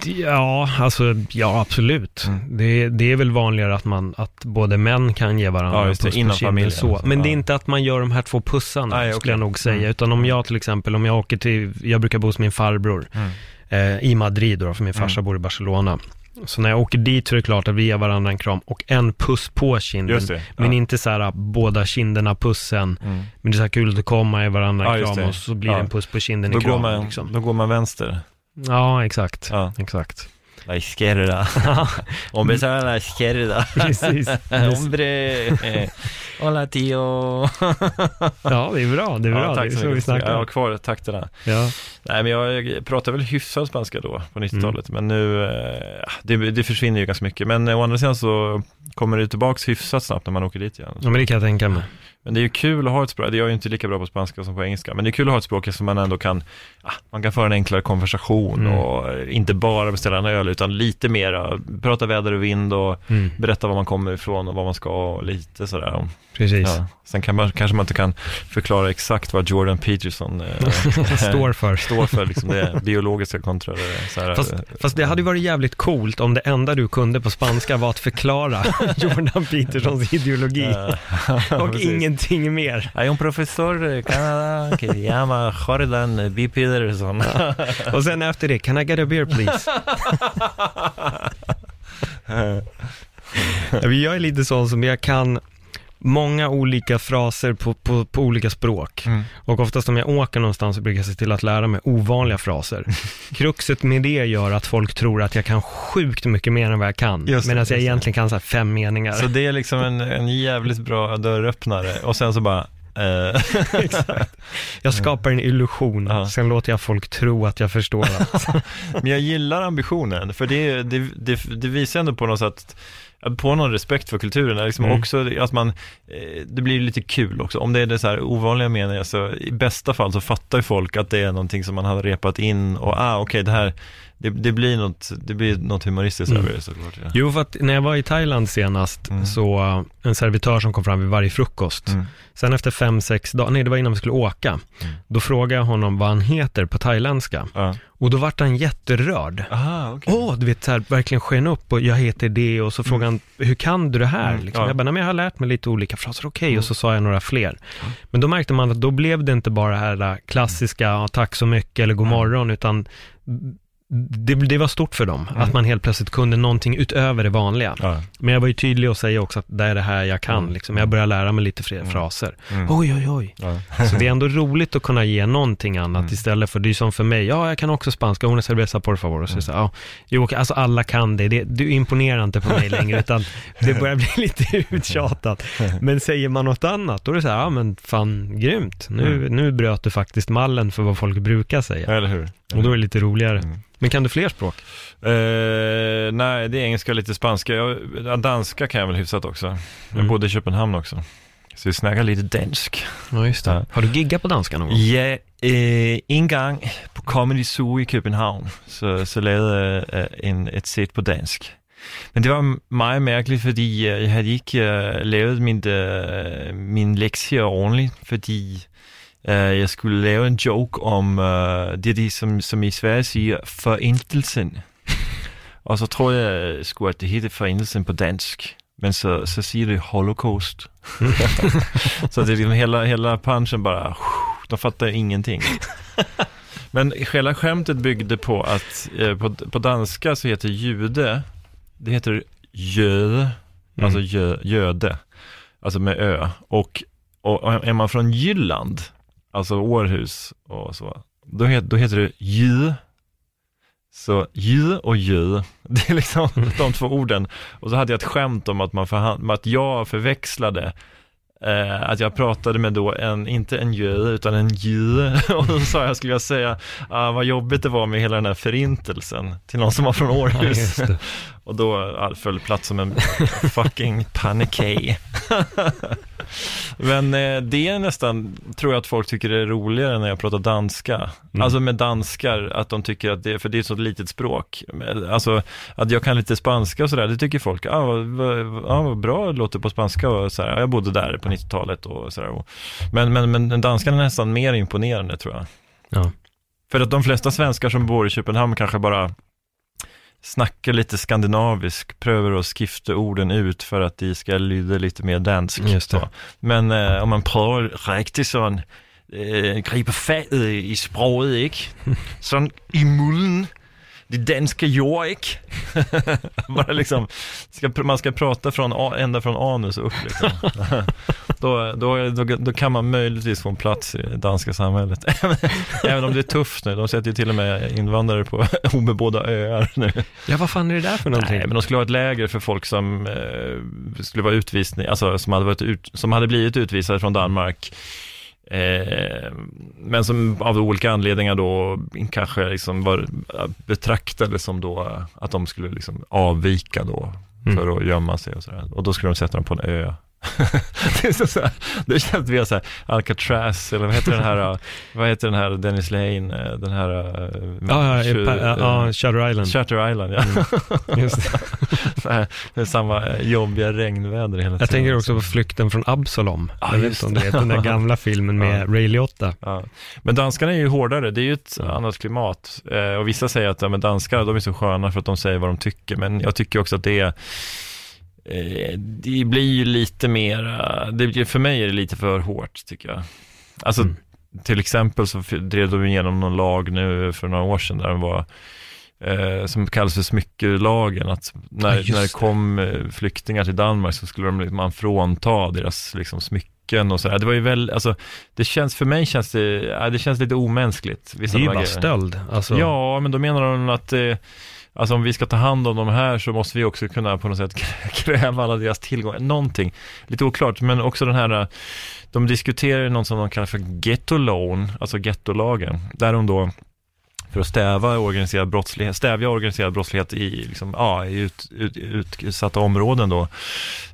Ja, alltså ja absolut. Mm. Det, det är väl vanligare att man, att både män kan ge varandra Ja, puss på kinden så. så, Men det är ja. inte att man gör de här två pussarna, Nej, skulle okej. jag nog säga. Mm. Utan om jag till exempel, om jag åker till, jag brukar bo hos min farbror eh, i Madrid då, för min farsa Mm. bor i Barcelona. Så när jag åker dit så är det klart att vi ger varandra en kram och en puss på kinden. Det. Men ja. inte så här båda kinderna pussen. Mm. Men det är så här kul att komma i varandra Ja, en just kram och så blir Ja. det en puss på kinden Då i går, kram. man, liksom. då går man vänster. Ja, exakt. Ja. Exakt. La izquierda. Hombre, sa la izquierda. Precis. Hombre. Eh, Hola tio. Ja, det är bra. Det är bra. Ja, tack så mycket. Jag har kvar takterna. Ja. Nej, men jag pratar väl hyfsad spanska då på 90-talet, Mm. men nu, eh, det, det försvinner ju ganska mycket. Men eh, å andra sidan så kommer det tillbaks hyfsat snabbt när man åker dit igen. ja, men det kan jag tänka mig. Men det är ju kul att ha ett språk, jag är ju inte lika bra på spanska som på engelska, men det är kul att ha ett språk som man ändå kan, ja, man kan föra en enklare konversation Mm. och inte bara beställa en öl, utan lite mera, prata väder och vind och Mm. berätta var man kommer ifrån och vad man ska och lite sådär. Precis. Ja. Sen kan man, kanske man inte kan förklara exakt vad Jordan Peterson eh, Står för. står för, liksom det biologiska kontra det så här, Fast, eh, fast det hade ju varit jävligt coolt om det enda du kunde på spanska var att förklara Jordan Petersons ideologi och ingenting mer. Hay un profesor i Canada que llama Jordan B. Peterson. Och sen efter det, can I get a beer please? Jag är lite sån som jag kan många olika fraser på, på, på olika språk. Mm. Och oftast om jag åker någonstans så brukar jag se till att lära mig ovanliga fraser. Kruxet med det gör att folk tror att jag kan sjukt mycket mer än vad jag kan. Just Medan jag egentligen kan så fem meningar. Så det är liksom en, en jävligt bra dörröppnare och sen så bara eh, Exakt. Jag skapar en illusion, Ja. sen låter jag folk tro att jag förstår allt. Men jag gillar ambitionen, för det, det, det, det visar ändå på något sätt på någon respekt för kulturen, liksom Mm. också att man, eh, det blir lite kul också. Om det är det så här ovanliga meningar, så i bästa fall så fattar ju folk att det är någonting som man har repat in och ah, okej, det här, det, det blir något, det blir något humoristiskt Mm. över det såklart. Ja. Jo, för att när jag var i Thailand senast, Mm. så uh, en servitör som kom fram vid varje frukost. Mm. Sen efter fem, sex dagar, nej det var innan vi skulle åka, Mm. då frågade jag honom vad han heter på thailändska. Ja. Och då vart han jätterörd. Aha, okej. Åh, du vet så här, verkligen sken upp och jag heter det och så frågade han, hur kan du det här? Mm, Liksom. ja. Jag bara, nej men jag har lärt mig lite olika fraser, okej, Mm. och så sa jag några fler. Men då märkte man att då blev det inte bara det här äh, klassiska, tack så mycket eller god Mm. morgon, utan det, det var stort för dem, att man helt plötsligt kunde någonting utöver det vanliga. Ja. Men jag var ju tydlig och säga också att det är det här jag kan, Mm. liksom. jag börjar lära mig lite fler fraser. Mm. Oj, oj, oj. Ja. Så det är ändå roligt att kunna ge någonting annat Mm. istället för, det är som för mig, ja jag kan också spanska, una cerveza por favor. Och så, så, ja, jo, alltså alla kan det. det, du imponerar inte på mig längre, utan det börjar bli lite uttjatat. Men säger man något annat, då är det så här, ja men fan, grymt. Nu, Mm. nu bröt du faktiskt mallen för vad folk brukar säga. Eller hur? Och då är det lite roligare. Mm. Men kan du fler språk? Eh, nej, det är engelska och lite spanska. Jag, ja, danska kan jag väl hyfsat också. Jag Mm. bodde i Köpenhamn också. Så vi snackar lite dansk. Ja, just det. Har du giggat på danska någon gång? Ja, eh, en gång på Comedy Zoo i København, så, så lavede jeg eh, en, et sæt på dansk. Men det var meget mærkeligt, fordi øh, jeg havde ikke øh, lavet min, øh, min lektie ordentligt, fordi øh, jeg skulle lave en joke om øh, det, de, som, som i Sverige siger, forintelsen. Og så tror jeg øh, sgu, at det hedder forintelsen på dansk. Men så, så siger det holocaust. så det är liksom hela, hela punchen bara, de fattar ingenting. Men själva skämtet byggde på att eh, på, på danska så heter jude, det heter jöde, alltså jö, jöde, alltså med ö. Och, och är man från Jylland, alltså Århus och så, då, het, då heter det jö. Så jö och jö, det är liksom de två orden. Och så hade jag ett skämt om att, man förhand, att jag förväxlade Eh, att jag pratade med då en, inte en jö, utan en jö. Och då sa jag, skulle jag säga, ah, vad jobbigt det var med hela den här förintelsen till någon som var från Ja, Århus. det. Och då föll plats som en fucking panikej. Men eh, det är nästan, tror jag att folk tycker det är roligare när jag pratar danska. Mm. Alltså med danskar, att de tycker att det, för det är ett så litet språk. Alltså att jag kan lite spanska och sådär, det tycker folk, ah, vad, vad, ah, vad bra det låter på spanska och så här, jag bodde där på 90-talet och sådär. Men, men, men den danskan är nästan mer imponerande tror jag. Ja. För att de flesta svenskar som bor i Köpenhamn kanske bara snackar lite skandinavisk, prövar att skifta orden ut för att de ska lyda lite mer dansk. Men eh, om man prövar riktigt sån, eh, griper faget i, språket? Sån i mullen, det danska ikke? Bara liksom, ska, man ska prata från, ända från anus och upp liksom. då, då, då, då kan man möjligtvis få en plats i det danska samhället. Även om det är tufft nu, de sätter ju till och med invandrare på obebådda öar nu. ja, vad fan är det där för någonting? Nej, men de skulle ha ett läger för folk som eh, skulle vara utvisning, alltså som hade, varit ut, som hade blivit utvisade från Danmark. Eh, men som av olika anledningar då kanske liksom var betraktade som då att de skulle liksom avvika då Mm. för att gömma sig och sådär. Och då skulle de sätta dem på en ö. det, är så så här, det känns vi så här, Alcatraz, eller vad heter den här, vad heter den här Dennis Lane, eh, den här... eh, Ja, ja, ja, ja, ja, Shutter Island. Shutter Island, ja. Just det. Här, det är samma eh, jobbiga regnväder hela tiden. Jag tänker också på Flykten från Absalom. Ja, jag vet inte om det. vet, den där gamla filmen med Ray Liotta. Ja. Men danskarna är ju hårdare, det är ju ett Ja. annat klimat. Eh, och vissa säger att ja, men danskar, de är så sköna för att de säger vad de tycker. Men jag tycker också att det är eh, det blir ju lite mer, det blir, för mig är det lite för hårt tycker jag. Alltså Mm. till exempel så drev de igenom någon lag nu för några år sedan där de var eh, som kallas för smyckelagen, att när, Ja, när det kom eh, flyktingar till Danmark så skulle de, man frånta deras liksom, smycken och sådär. Det var ju väl, alltså, det känns, för mig känns det, det känns lite omänskligt. Det är ju bara stöld. Alltså, Ja, men då menar de att eh, alltså om vi ska ta hand om de här så måste vi också kunna på något sätt kräva alla deras tillgångar. Någonting, lite oklart, men också den här, eh, de diskuterar ju något som de kallar för ghetto loan, alltså gettolagen, där de då för att stäva organiserad brottslighet, stävja organiserad brottslighet i, liksom, ja, i ut, ut, utsatta områden då,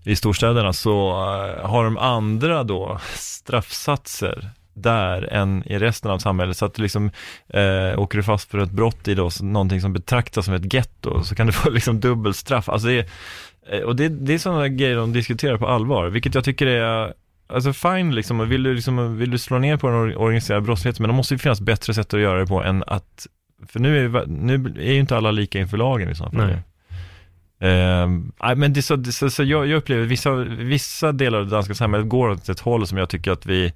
i storstäderna, så eh, har de andra då straffsatser där än i resten av samhället. Så att liksom, eh, åker du fast för ett brott i då, någonting som betraktas som ett getto, så kan du få liksom dubbelstraff. Alltså det är, eh, och det, det är sådana grejer de diskuterar på allvar, vilket jag tycker är Alltså fine liksom, vill du, liksom, vill du slå ner på den or- organiserade brottsligheten, men det måste ju finnas bättre sätt att göra det på än att, för nu är, nu är ju inte alla lika inför lagen i så fall. Nej. Nej, men det så, så, så jag, jag upplever vissa, vissa delar av det danska samhället går åt ett håll som jag tycker att vi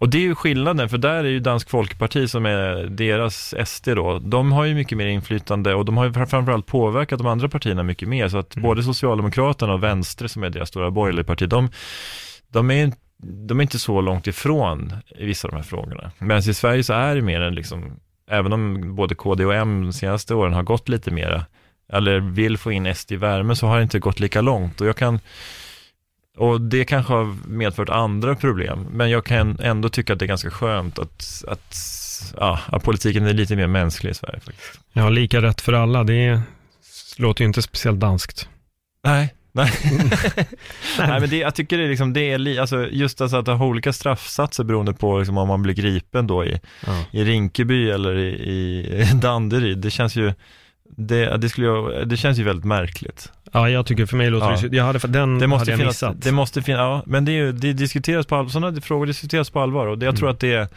och det är ju skillnaden, för där är ju Dansk Folkparti som är deras SD då, de har ju mycket mer inflytande och de har ju framförallt påverkat de andra partierna mycket mer, så att mm. både Socialdemokraterna och Venstre som är deras stora borgerliga parti, de, de är de är inte så långt ifrån i vissa av de här frågorna. Medan i Sverige så är det mer en liksom, även om både KD och M de senaste åren har gått lite mera, eller vill få in SD i värme, så har det inte gått lika långt. Och jag kan, och det kanske har medfört andra problem, men jag kan ändå tycka att det är ganska skönt att, att, ja, att politiken är lite mer mänsklig i Sverige. Faktiskt. Ja, lika rätt för alla, det låter ju inte speciellt danskt. Nej, Nej. Nej, men det, jag tycker det är, liksom, det är li, alltså just alltså att ha olika straffsatser beroende på liksom, om man blir gripen då i, ja. i Rinkeby eller i, i Danderyd, det känns ju, det, det, skulle jag, det känns ju väldigt märkligt. Ja, jag tycker för mig låter ja. det, jag hade, den det måste hade jag finnas, missat. Det måste finnas, ja, men det, är ju, det diskuteras på allvar, sådana frågor diskuteras på allvar och det, jag mm. tror att det är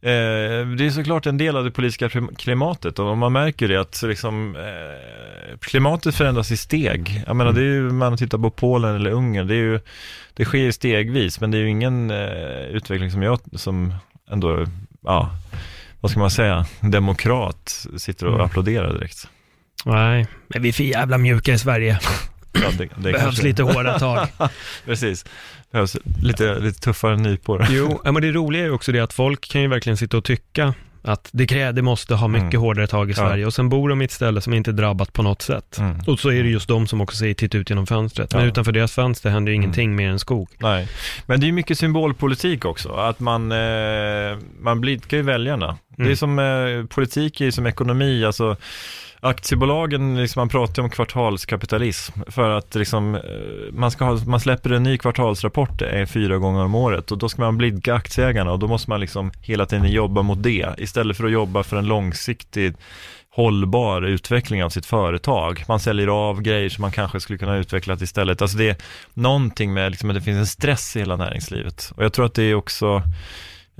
Eh, det är såklart en del av det politiska klimatet och man märker det att liksom, eh, klimatet förändras i steg. Jag menar, mm. det är ju, man tittar på Polen eller Ungern, det, är ju, det sker stegvis, men det är ju ingen eh, utveckling som jag, som ändå, ja, vad ska man säga, demokrat sitter och mm. applåderar direkt. Nej, men vi är för jävla mjuka i Sverige. Ja, det, det Behövs kanske... lite hårda tag. Precis. Behövs lite, lite tuffare nypor. Jo, men det roliga är också det att folk kan ju verkligen sitta och tycka att det, krä, det måste ha mycket mm. hårdare tag i Sverige ja. och sen bor de i ett ställe som inte är drabbat på något sätt. Mm. Och så är det just de som också säger titta ut genom fönstret. Ja. Men utanför deras fönster händer ju mm. ingenting mer än skog. Nej, men det är ju mycket symbolpolitik också. Att man, eh, man blidkar ju väljarna. Det är mm. som eh, politik är som ekonomi, alltså aktiebolagen, liksom, man pratar om kvartalskapitalism för att liksom, eh, man, ska ha, man släpper en ny kvartalsrapport är fyra gånger om året och då ska man blidka aktieägarna och då måste man liksom hela tiden jobba mot det istället för att jobba för en långsiktig hållbar utveckling av sitt företag. Man säljer av grejer som man kanske skulle kunna utveckla istället. Alltså det är någonting med liksom att det finns en stress i hela näringslivet. Och jag tror att det är också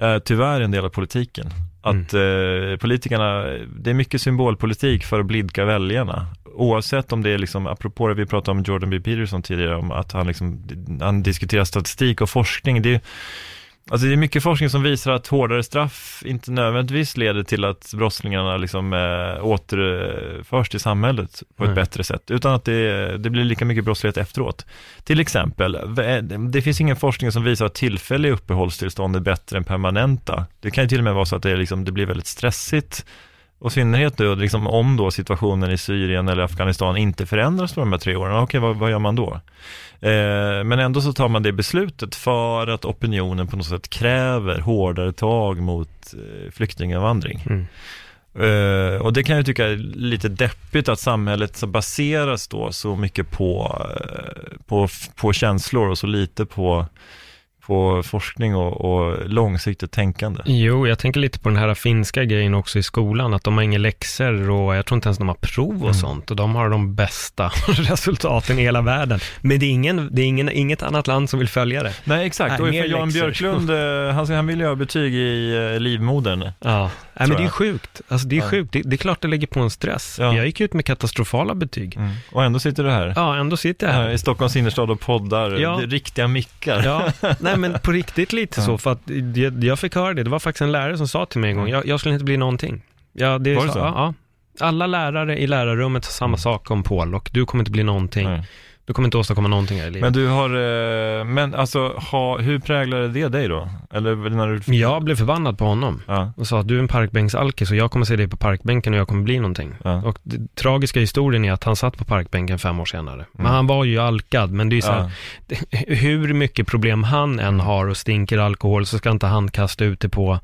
eh, tyvärr en del av politiken. Att mm. eh, politikerna, det är mycket symbolpolitik för att blidka väljarna. Oavsett om det är liksom, apropå det vi pratade om Jordan B. Peterson tidigare, om att han, liksom, han diskuterar statistik och forskning. Det är, Alltså det är mycket forskning som visar att hårdare straff inte nödvändigtvis leder till att brottslingarna liksom äh, återförs till samhället på ett mm. bättre sätt, utan att det, det blir lika mycket brottslighet efteråt. Till exempel, det finns ingen forskning som visar att tillfälliga uppehållstillstånd är bättre än permanenta. Det kan ju till och med vara så att det, liksom, det blir väldigt stressigt och i synnerhet då, liksom, om då situationen i Syrien eller Afghanistan inte förändras på de här tre åren, okej, vad, vad gör man då? Eh, men ändå så tar man det beslutet för att opinionen på något sätt kräver hårdare tag mot eh, flyktingavandring. Mm. Uh, och det kan jag tycka är lite deppigt att samhället så baseras då så mycket på, uh, på, på känslor och så lite på på forskning och, och långsiktigt tänkande. Jo, jag tänker lite på den här finska grejen också i skolan, att de har inga läxor och jag tror inte ens de har prov och mm. sånt och de har de bästa resultaten i hela världen. Men det är, ingen, det är ingen, inget annat land som vill följa det. Nej, exakt. Nej, och för Jan Björklund, eh, han, han vill ju ha betyg i eh, livmodern. Ja, Nej, men det är sjukt. Alltså det är ja. sjukt. Det, det, är klart det lägger på en stress. Ja. Jag gick ut med katastrofala betyg. Mm. Och ändå sitter du här. Ja, ändå sitter jag här. I Stockholms innerstad och poddar. Ja. Riktiga mickar. Ja, nej men på riktigt lite så, för att jag, jag fick höra det. Det var faktiskt en lärare som sa till mig en gång, jag, jag skulle inte bli någonting. Ja, det var det så? Ja, ja. Alla lärare i lärarrummet har samma mm. sak om Paul och du kommer inte bli någonting. Nej. Du kommer inte åstadkomma någonting här i livet. Men du har, eh, men alltså, ha, hur präglade det dig då? Eller när du... Jag blev förbannad på honom ja. och sa att du är en parkbänksalke så jag kommer se dig på parkbänken och jag kommer bli någonting. Ja. Och det, tragiska historien är att han satt på parkbänken fem år senare. Mm. Men han var ju alkad, men det är ju så här, ja. hur mycket problem han än har och stinker alkohol så ska inte han kasta ut det på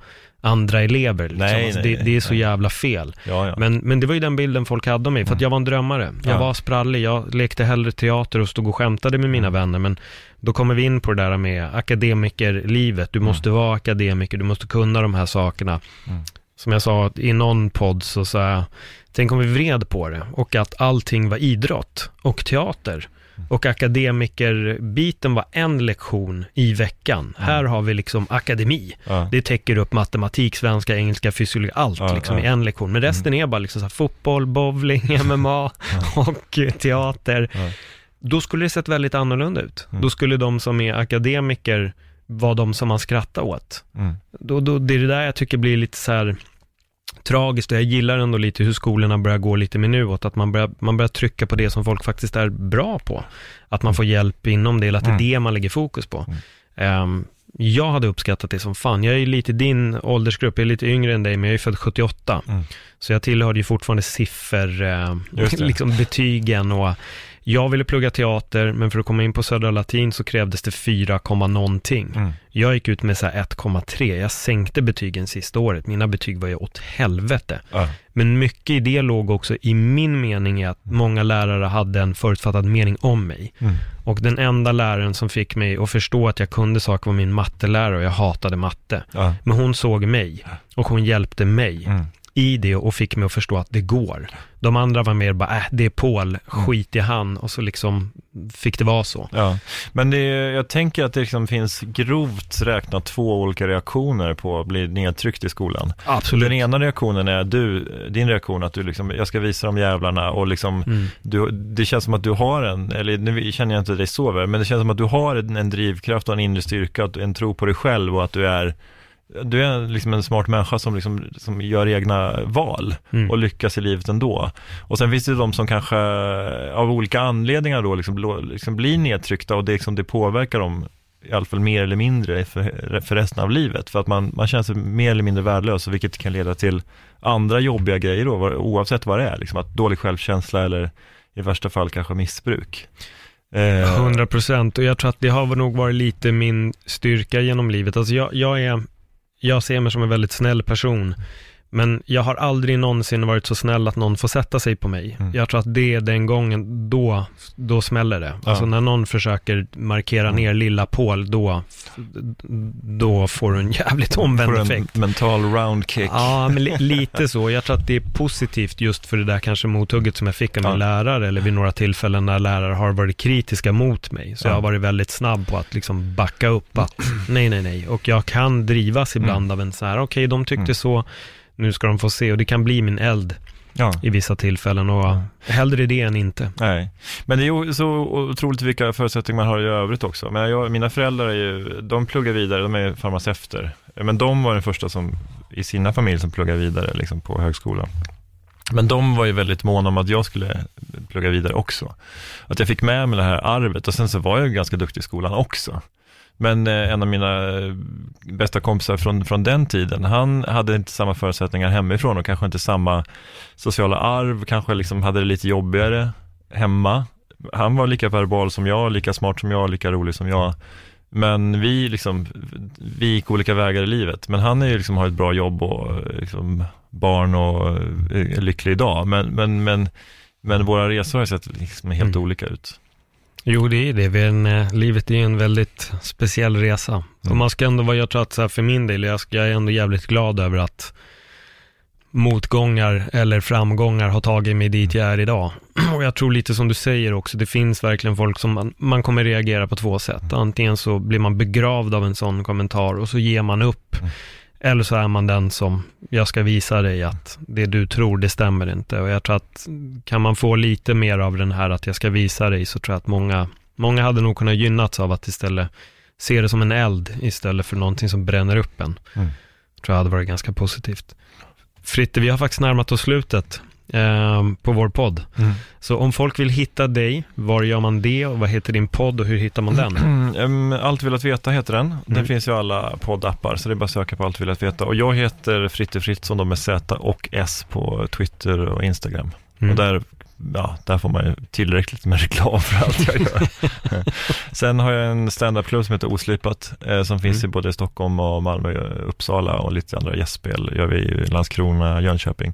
andra elever. Liksom. Nej, alltså, nej, det, det, är så nej. jävla fel. Ja, ja. Men, men det var ju den bilden folk hade om mig, för att mm. jag var en drömmare. Jag ja. var sprallig, jag lekte hellre teater och stod och skämtade med mina mm. vänner, men då kommer vi in på det där med akademikerlivet. Du mm. måste vara akademiker, du måste kunna de här sakerna. Mm. Som jag sa i någon podd så sa jag, tänk om vi vred på det och att allting var idrott och teater. Och akademikerbiten var en lektion i veckan. Mm. Här har vi liksom akademi. Ja. Det täcker upp matematik, svenska, engelska, fysiologi, allt ja, liksom ja. i en lektion. Men resten mm. är bara liksom så fotboll, bowling, MMA och teater. Då skulle det sett väldigt annorlunda ut. Mm. Då skulle de som är akademiker var de som man skrattade åt. Mm. Då, då, det är det där jag tycker blir lite så här tragiskt och jag gillar ändå lite hur skolorna börjar gå lite mer nu åt att man börjar, man börjar trycka på det som folk faktiskt är bra på. Att man får hjälp inom det, eller att det är Mm. det man lägger fokus på. Ehm, jag hade uppskattat det som fan. Jag är lite din åldersgrupp, jag är lite yngre än dig, men jag är född 78. Mm. Så jag tillhörde ju fortfarande siffer, eh, liksom betygen och jag ville plugga teater, men för att komma in på Södra Latin så krävdes det 4, komma någonting. Mm. Jag gick ut med så här 1,3. Jag sänkte betygen sista året. Mina betyg var ju åt helvete. Ja. Men mycket i det låg också i min mening i att många lärare hade en förutfattad mening om mig. Mm. Och den enda läraren som fick mig att förstå att jag kunde saker var min mattelärare och jag hatade matte. Men hon såg mig och hon hjälpte mig Mm. I det och fick mig att förstå att det går. De andra var mer bara, äh, det är Paul, skit i han och så liksom fick det vara så. Ja, men det, jag tänker att det liksom finns grovt räknat två olika reaktioner på att bli nedtryckt i skolan. Absolut. Den ena reaktionen är du, din reaktion att du liksom, jag ska visa de jävlarna och liksom, Mm. du, det känns som att du har en, eller nu känner jag inte dig så väl, men det känns som att du har en, en drivkraft och en inre styrka, en tro på dig själv och att du är du är liksom en smart människa som, liksom, som gör egna val Mm. och lyckas i livet ändå. Och sen finns det de som kanske av olika anledningar då liksom, liksom blir nedtryckta och det, liksom, det påverkar dem i alla fall mer eller mindre för, för resten av livet. För att man, man känner sig mer eller mindre värdelös, vilket kan leda till andra jobbiga grejer då, oavsett vad det är. Liksom, att dålig självkänsla eller i värsta fall kanske missbruk. Eh, 100 procent och jag tror att det har nog varit lite min styrka genom livet. Alltså jag, jag, är, jag ser mig som en väldigt snäll person, men jag har aldrig någonsin varit så snäll att någon får sätta sig på mig. Mm. Jag tror att det är den gången, då, då smäller det. Alltså när någon försöker markera Mm. ner lilla Paul, då, då får du en jävligt omvänd får en effekt. mental round kick. Ja, men li- lite så. Jag tror att det är positivt just för det där kanske mothugget som jag fick av min Ja. lärare, eller vid några tillfällen när lärare har varit kritiska mot mig. Så Ja. jag har varit väldigt snabb på att liksom backa upp att nej, nej, nej. Och jag kan drivas ibland Mm. av en så här, okej, de tyckte Mm. så, nu ska de få se. Och det kan bli min eld Ja. i vissa tillfällen och hellre det än inte. Nej, men det är så otroligt vilka förutsättningar man har i övrigt också. Men jag, mina föräldrar är ju, de pluggar vidare, de är farmaceuter. Men de var den första som, i sina familjer som pluggar vidare liksom på högskolan. Men de var ju väldigt måna om att jag skulle plugga vidare också. Att jag fick med mig det här arvet och sen så var jag ganska duktig i skolan också. Men eh, en av mina eh, bästa kompisar från, från den tiden, han hade inte samma förutsättningar hemifrån och kanske inte samma sociala arv, kanske liksom hade det lite jobbigare hemma. Han var lika verbal som jag, lika smart som jag, lika rolig som jag. Men vi liksom, vi gick olika vägar i livet. Men han är ju liksom, har ett bra jobb och eh, liksom, barn och är lycklig idag. Men, men, men, men våra resor har sett liksom helt Mm. olika ut. Jo, det är det. Vi är en, eh, livet är ju en väldigt speciell resa. Och Mm. man ska ändå vara, jag tror att så här, för min del, jag, ska, jag är ändå jävligt glad över att motgångar eller framgångar har tagit mig dit jag är idag. Och jag tror lite som du säger också, det finns verkligen folk som man, man kommer reagera på två sätt. Antingen så blir man begravd av en sån kommentar och så ger man upp. Mm. Eller så är man den som, jag ska visa dig att det du tror, det stämmer inte. Och jag tror att kan man få lite mer av den här att jag ska visa dig, så tror jag att många, många hade nog kunnat gynnats av att istället se det som en eld istället för någonting som bränner upp en. Mm. Tror jag hade varit ganska positivt. Fritte, vi har faktiskt närmat oss slutet eh, på vår podd. Så om folk vill hitta dig, var gör man det och vad heter din podd och hur hittar man den? Mm, Allt vill att veta heter den. Den Mm. finns ju i alla poddappar, så det är bara att söka på Allt vill att veta. Och jag heter Fritte Fritzson då med Z och S på Twitter och Instagram. Mm. Och där, ja, där får man ju tillräckligt med reklam för allt jag gör. Sen har jag en standup-klubb som heter Oslipat, eh, som finns Mm. i både Stockholm och Malmö, Uppsala och lite andra gästspel. gör vi i Landskrona, Jönköping.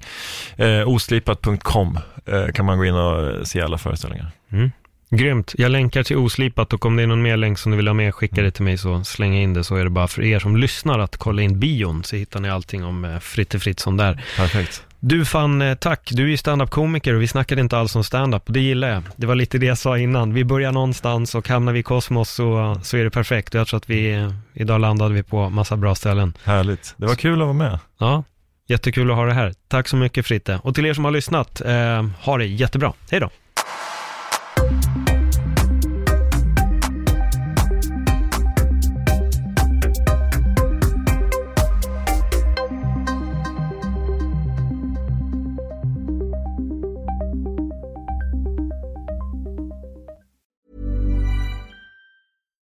Eh, oslipat.com eh, kan man gå in och se alla föreställningar. Mm. Grymt. Jag länkar till Oslipat och om det är någon mer länk som du vill ha med, skicka det till mig så slänger in det så är det bara för er som lyssnar att kolla in bion så hittar ni allting om eh, Fritte Fritzson där. Perfekt. Du fan, eh, tack. Du är ju standup-komiker och vi snackade inte alls om standup och det gillar jag. Det var lite det jag sa innan. Vi börjar någonstans och hamnar vi i kosmos så, så är det perfekt. Och jag tror att vi, eh, idag landade vi på massa bra ställen. Härligt. Det var kul att vara med. Ja, jättekul att ha det här. Tack så mycket Fritte. Och till er som har lyssnat, eh, ha det jättebra. Hej då.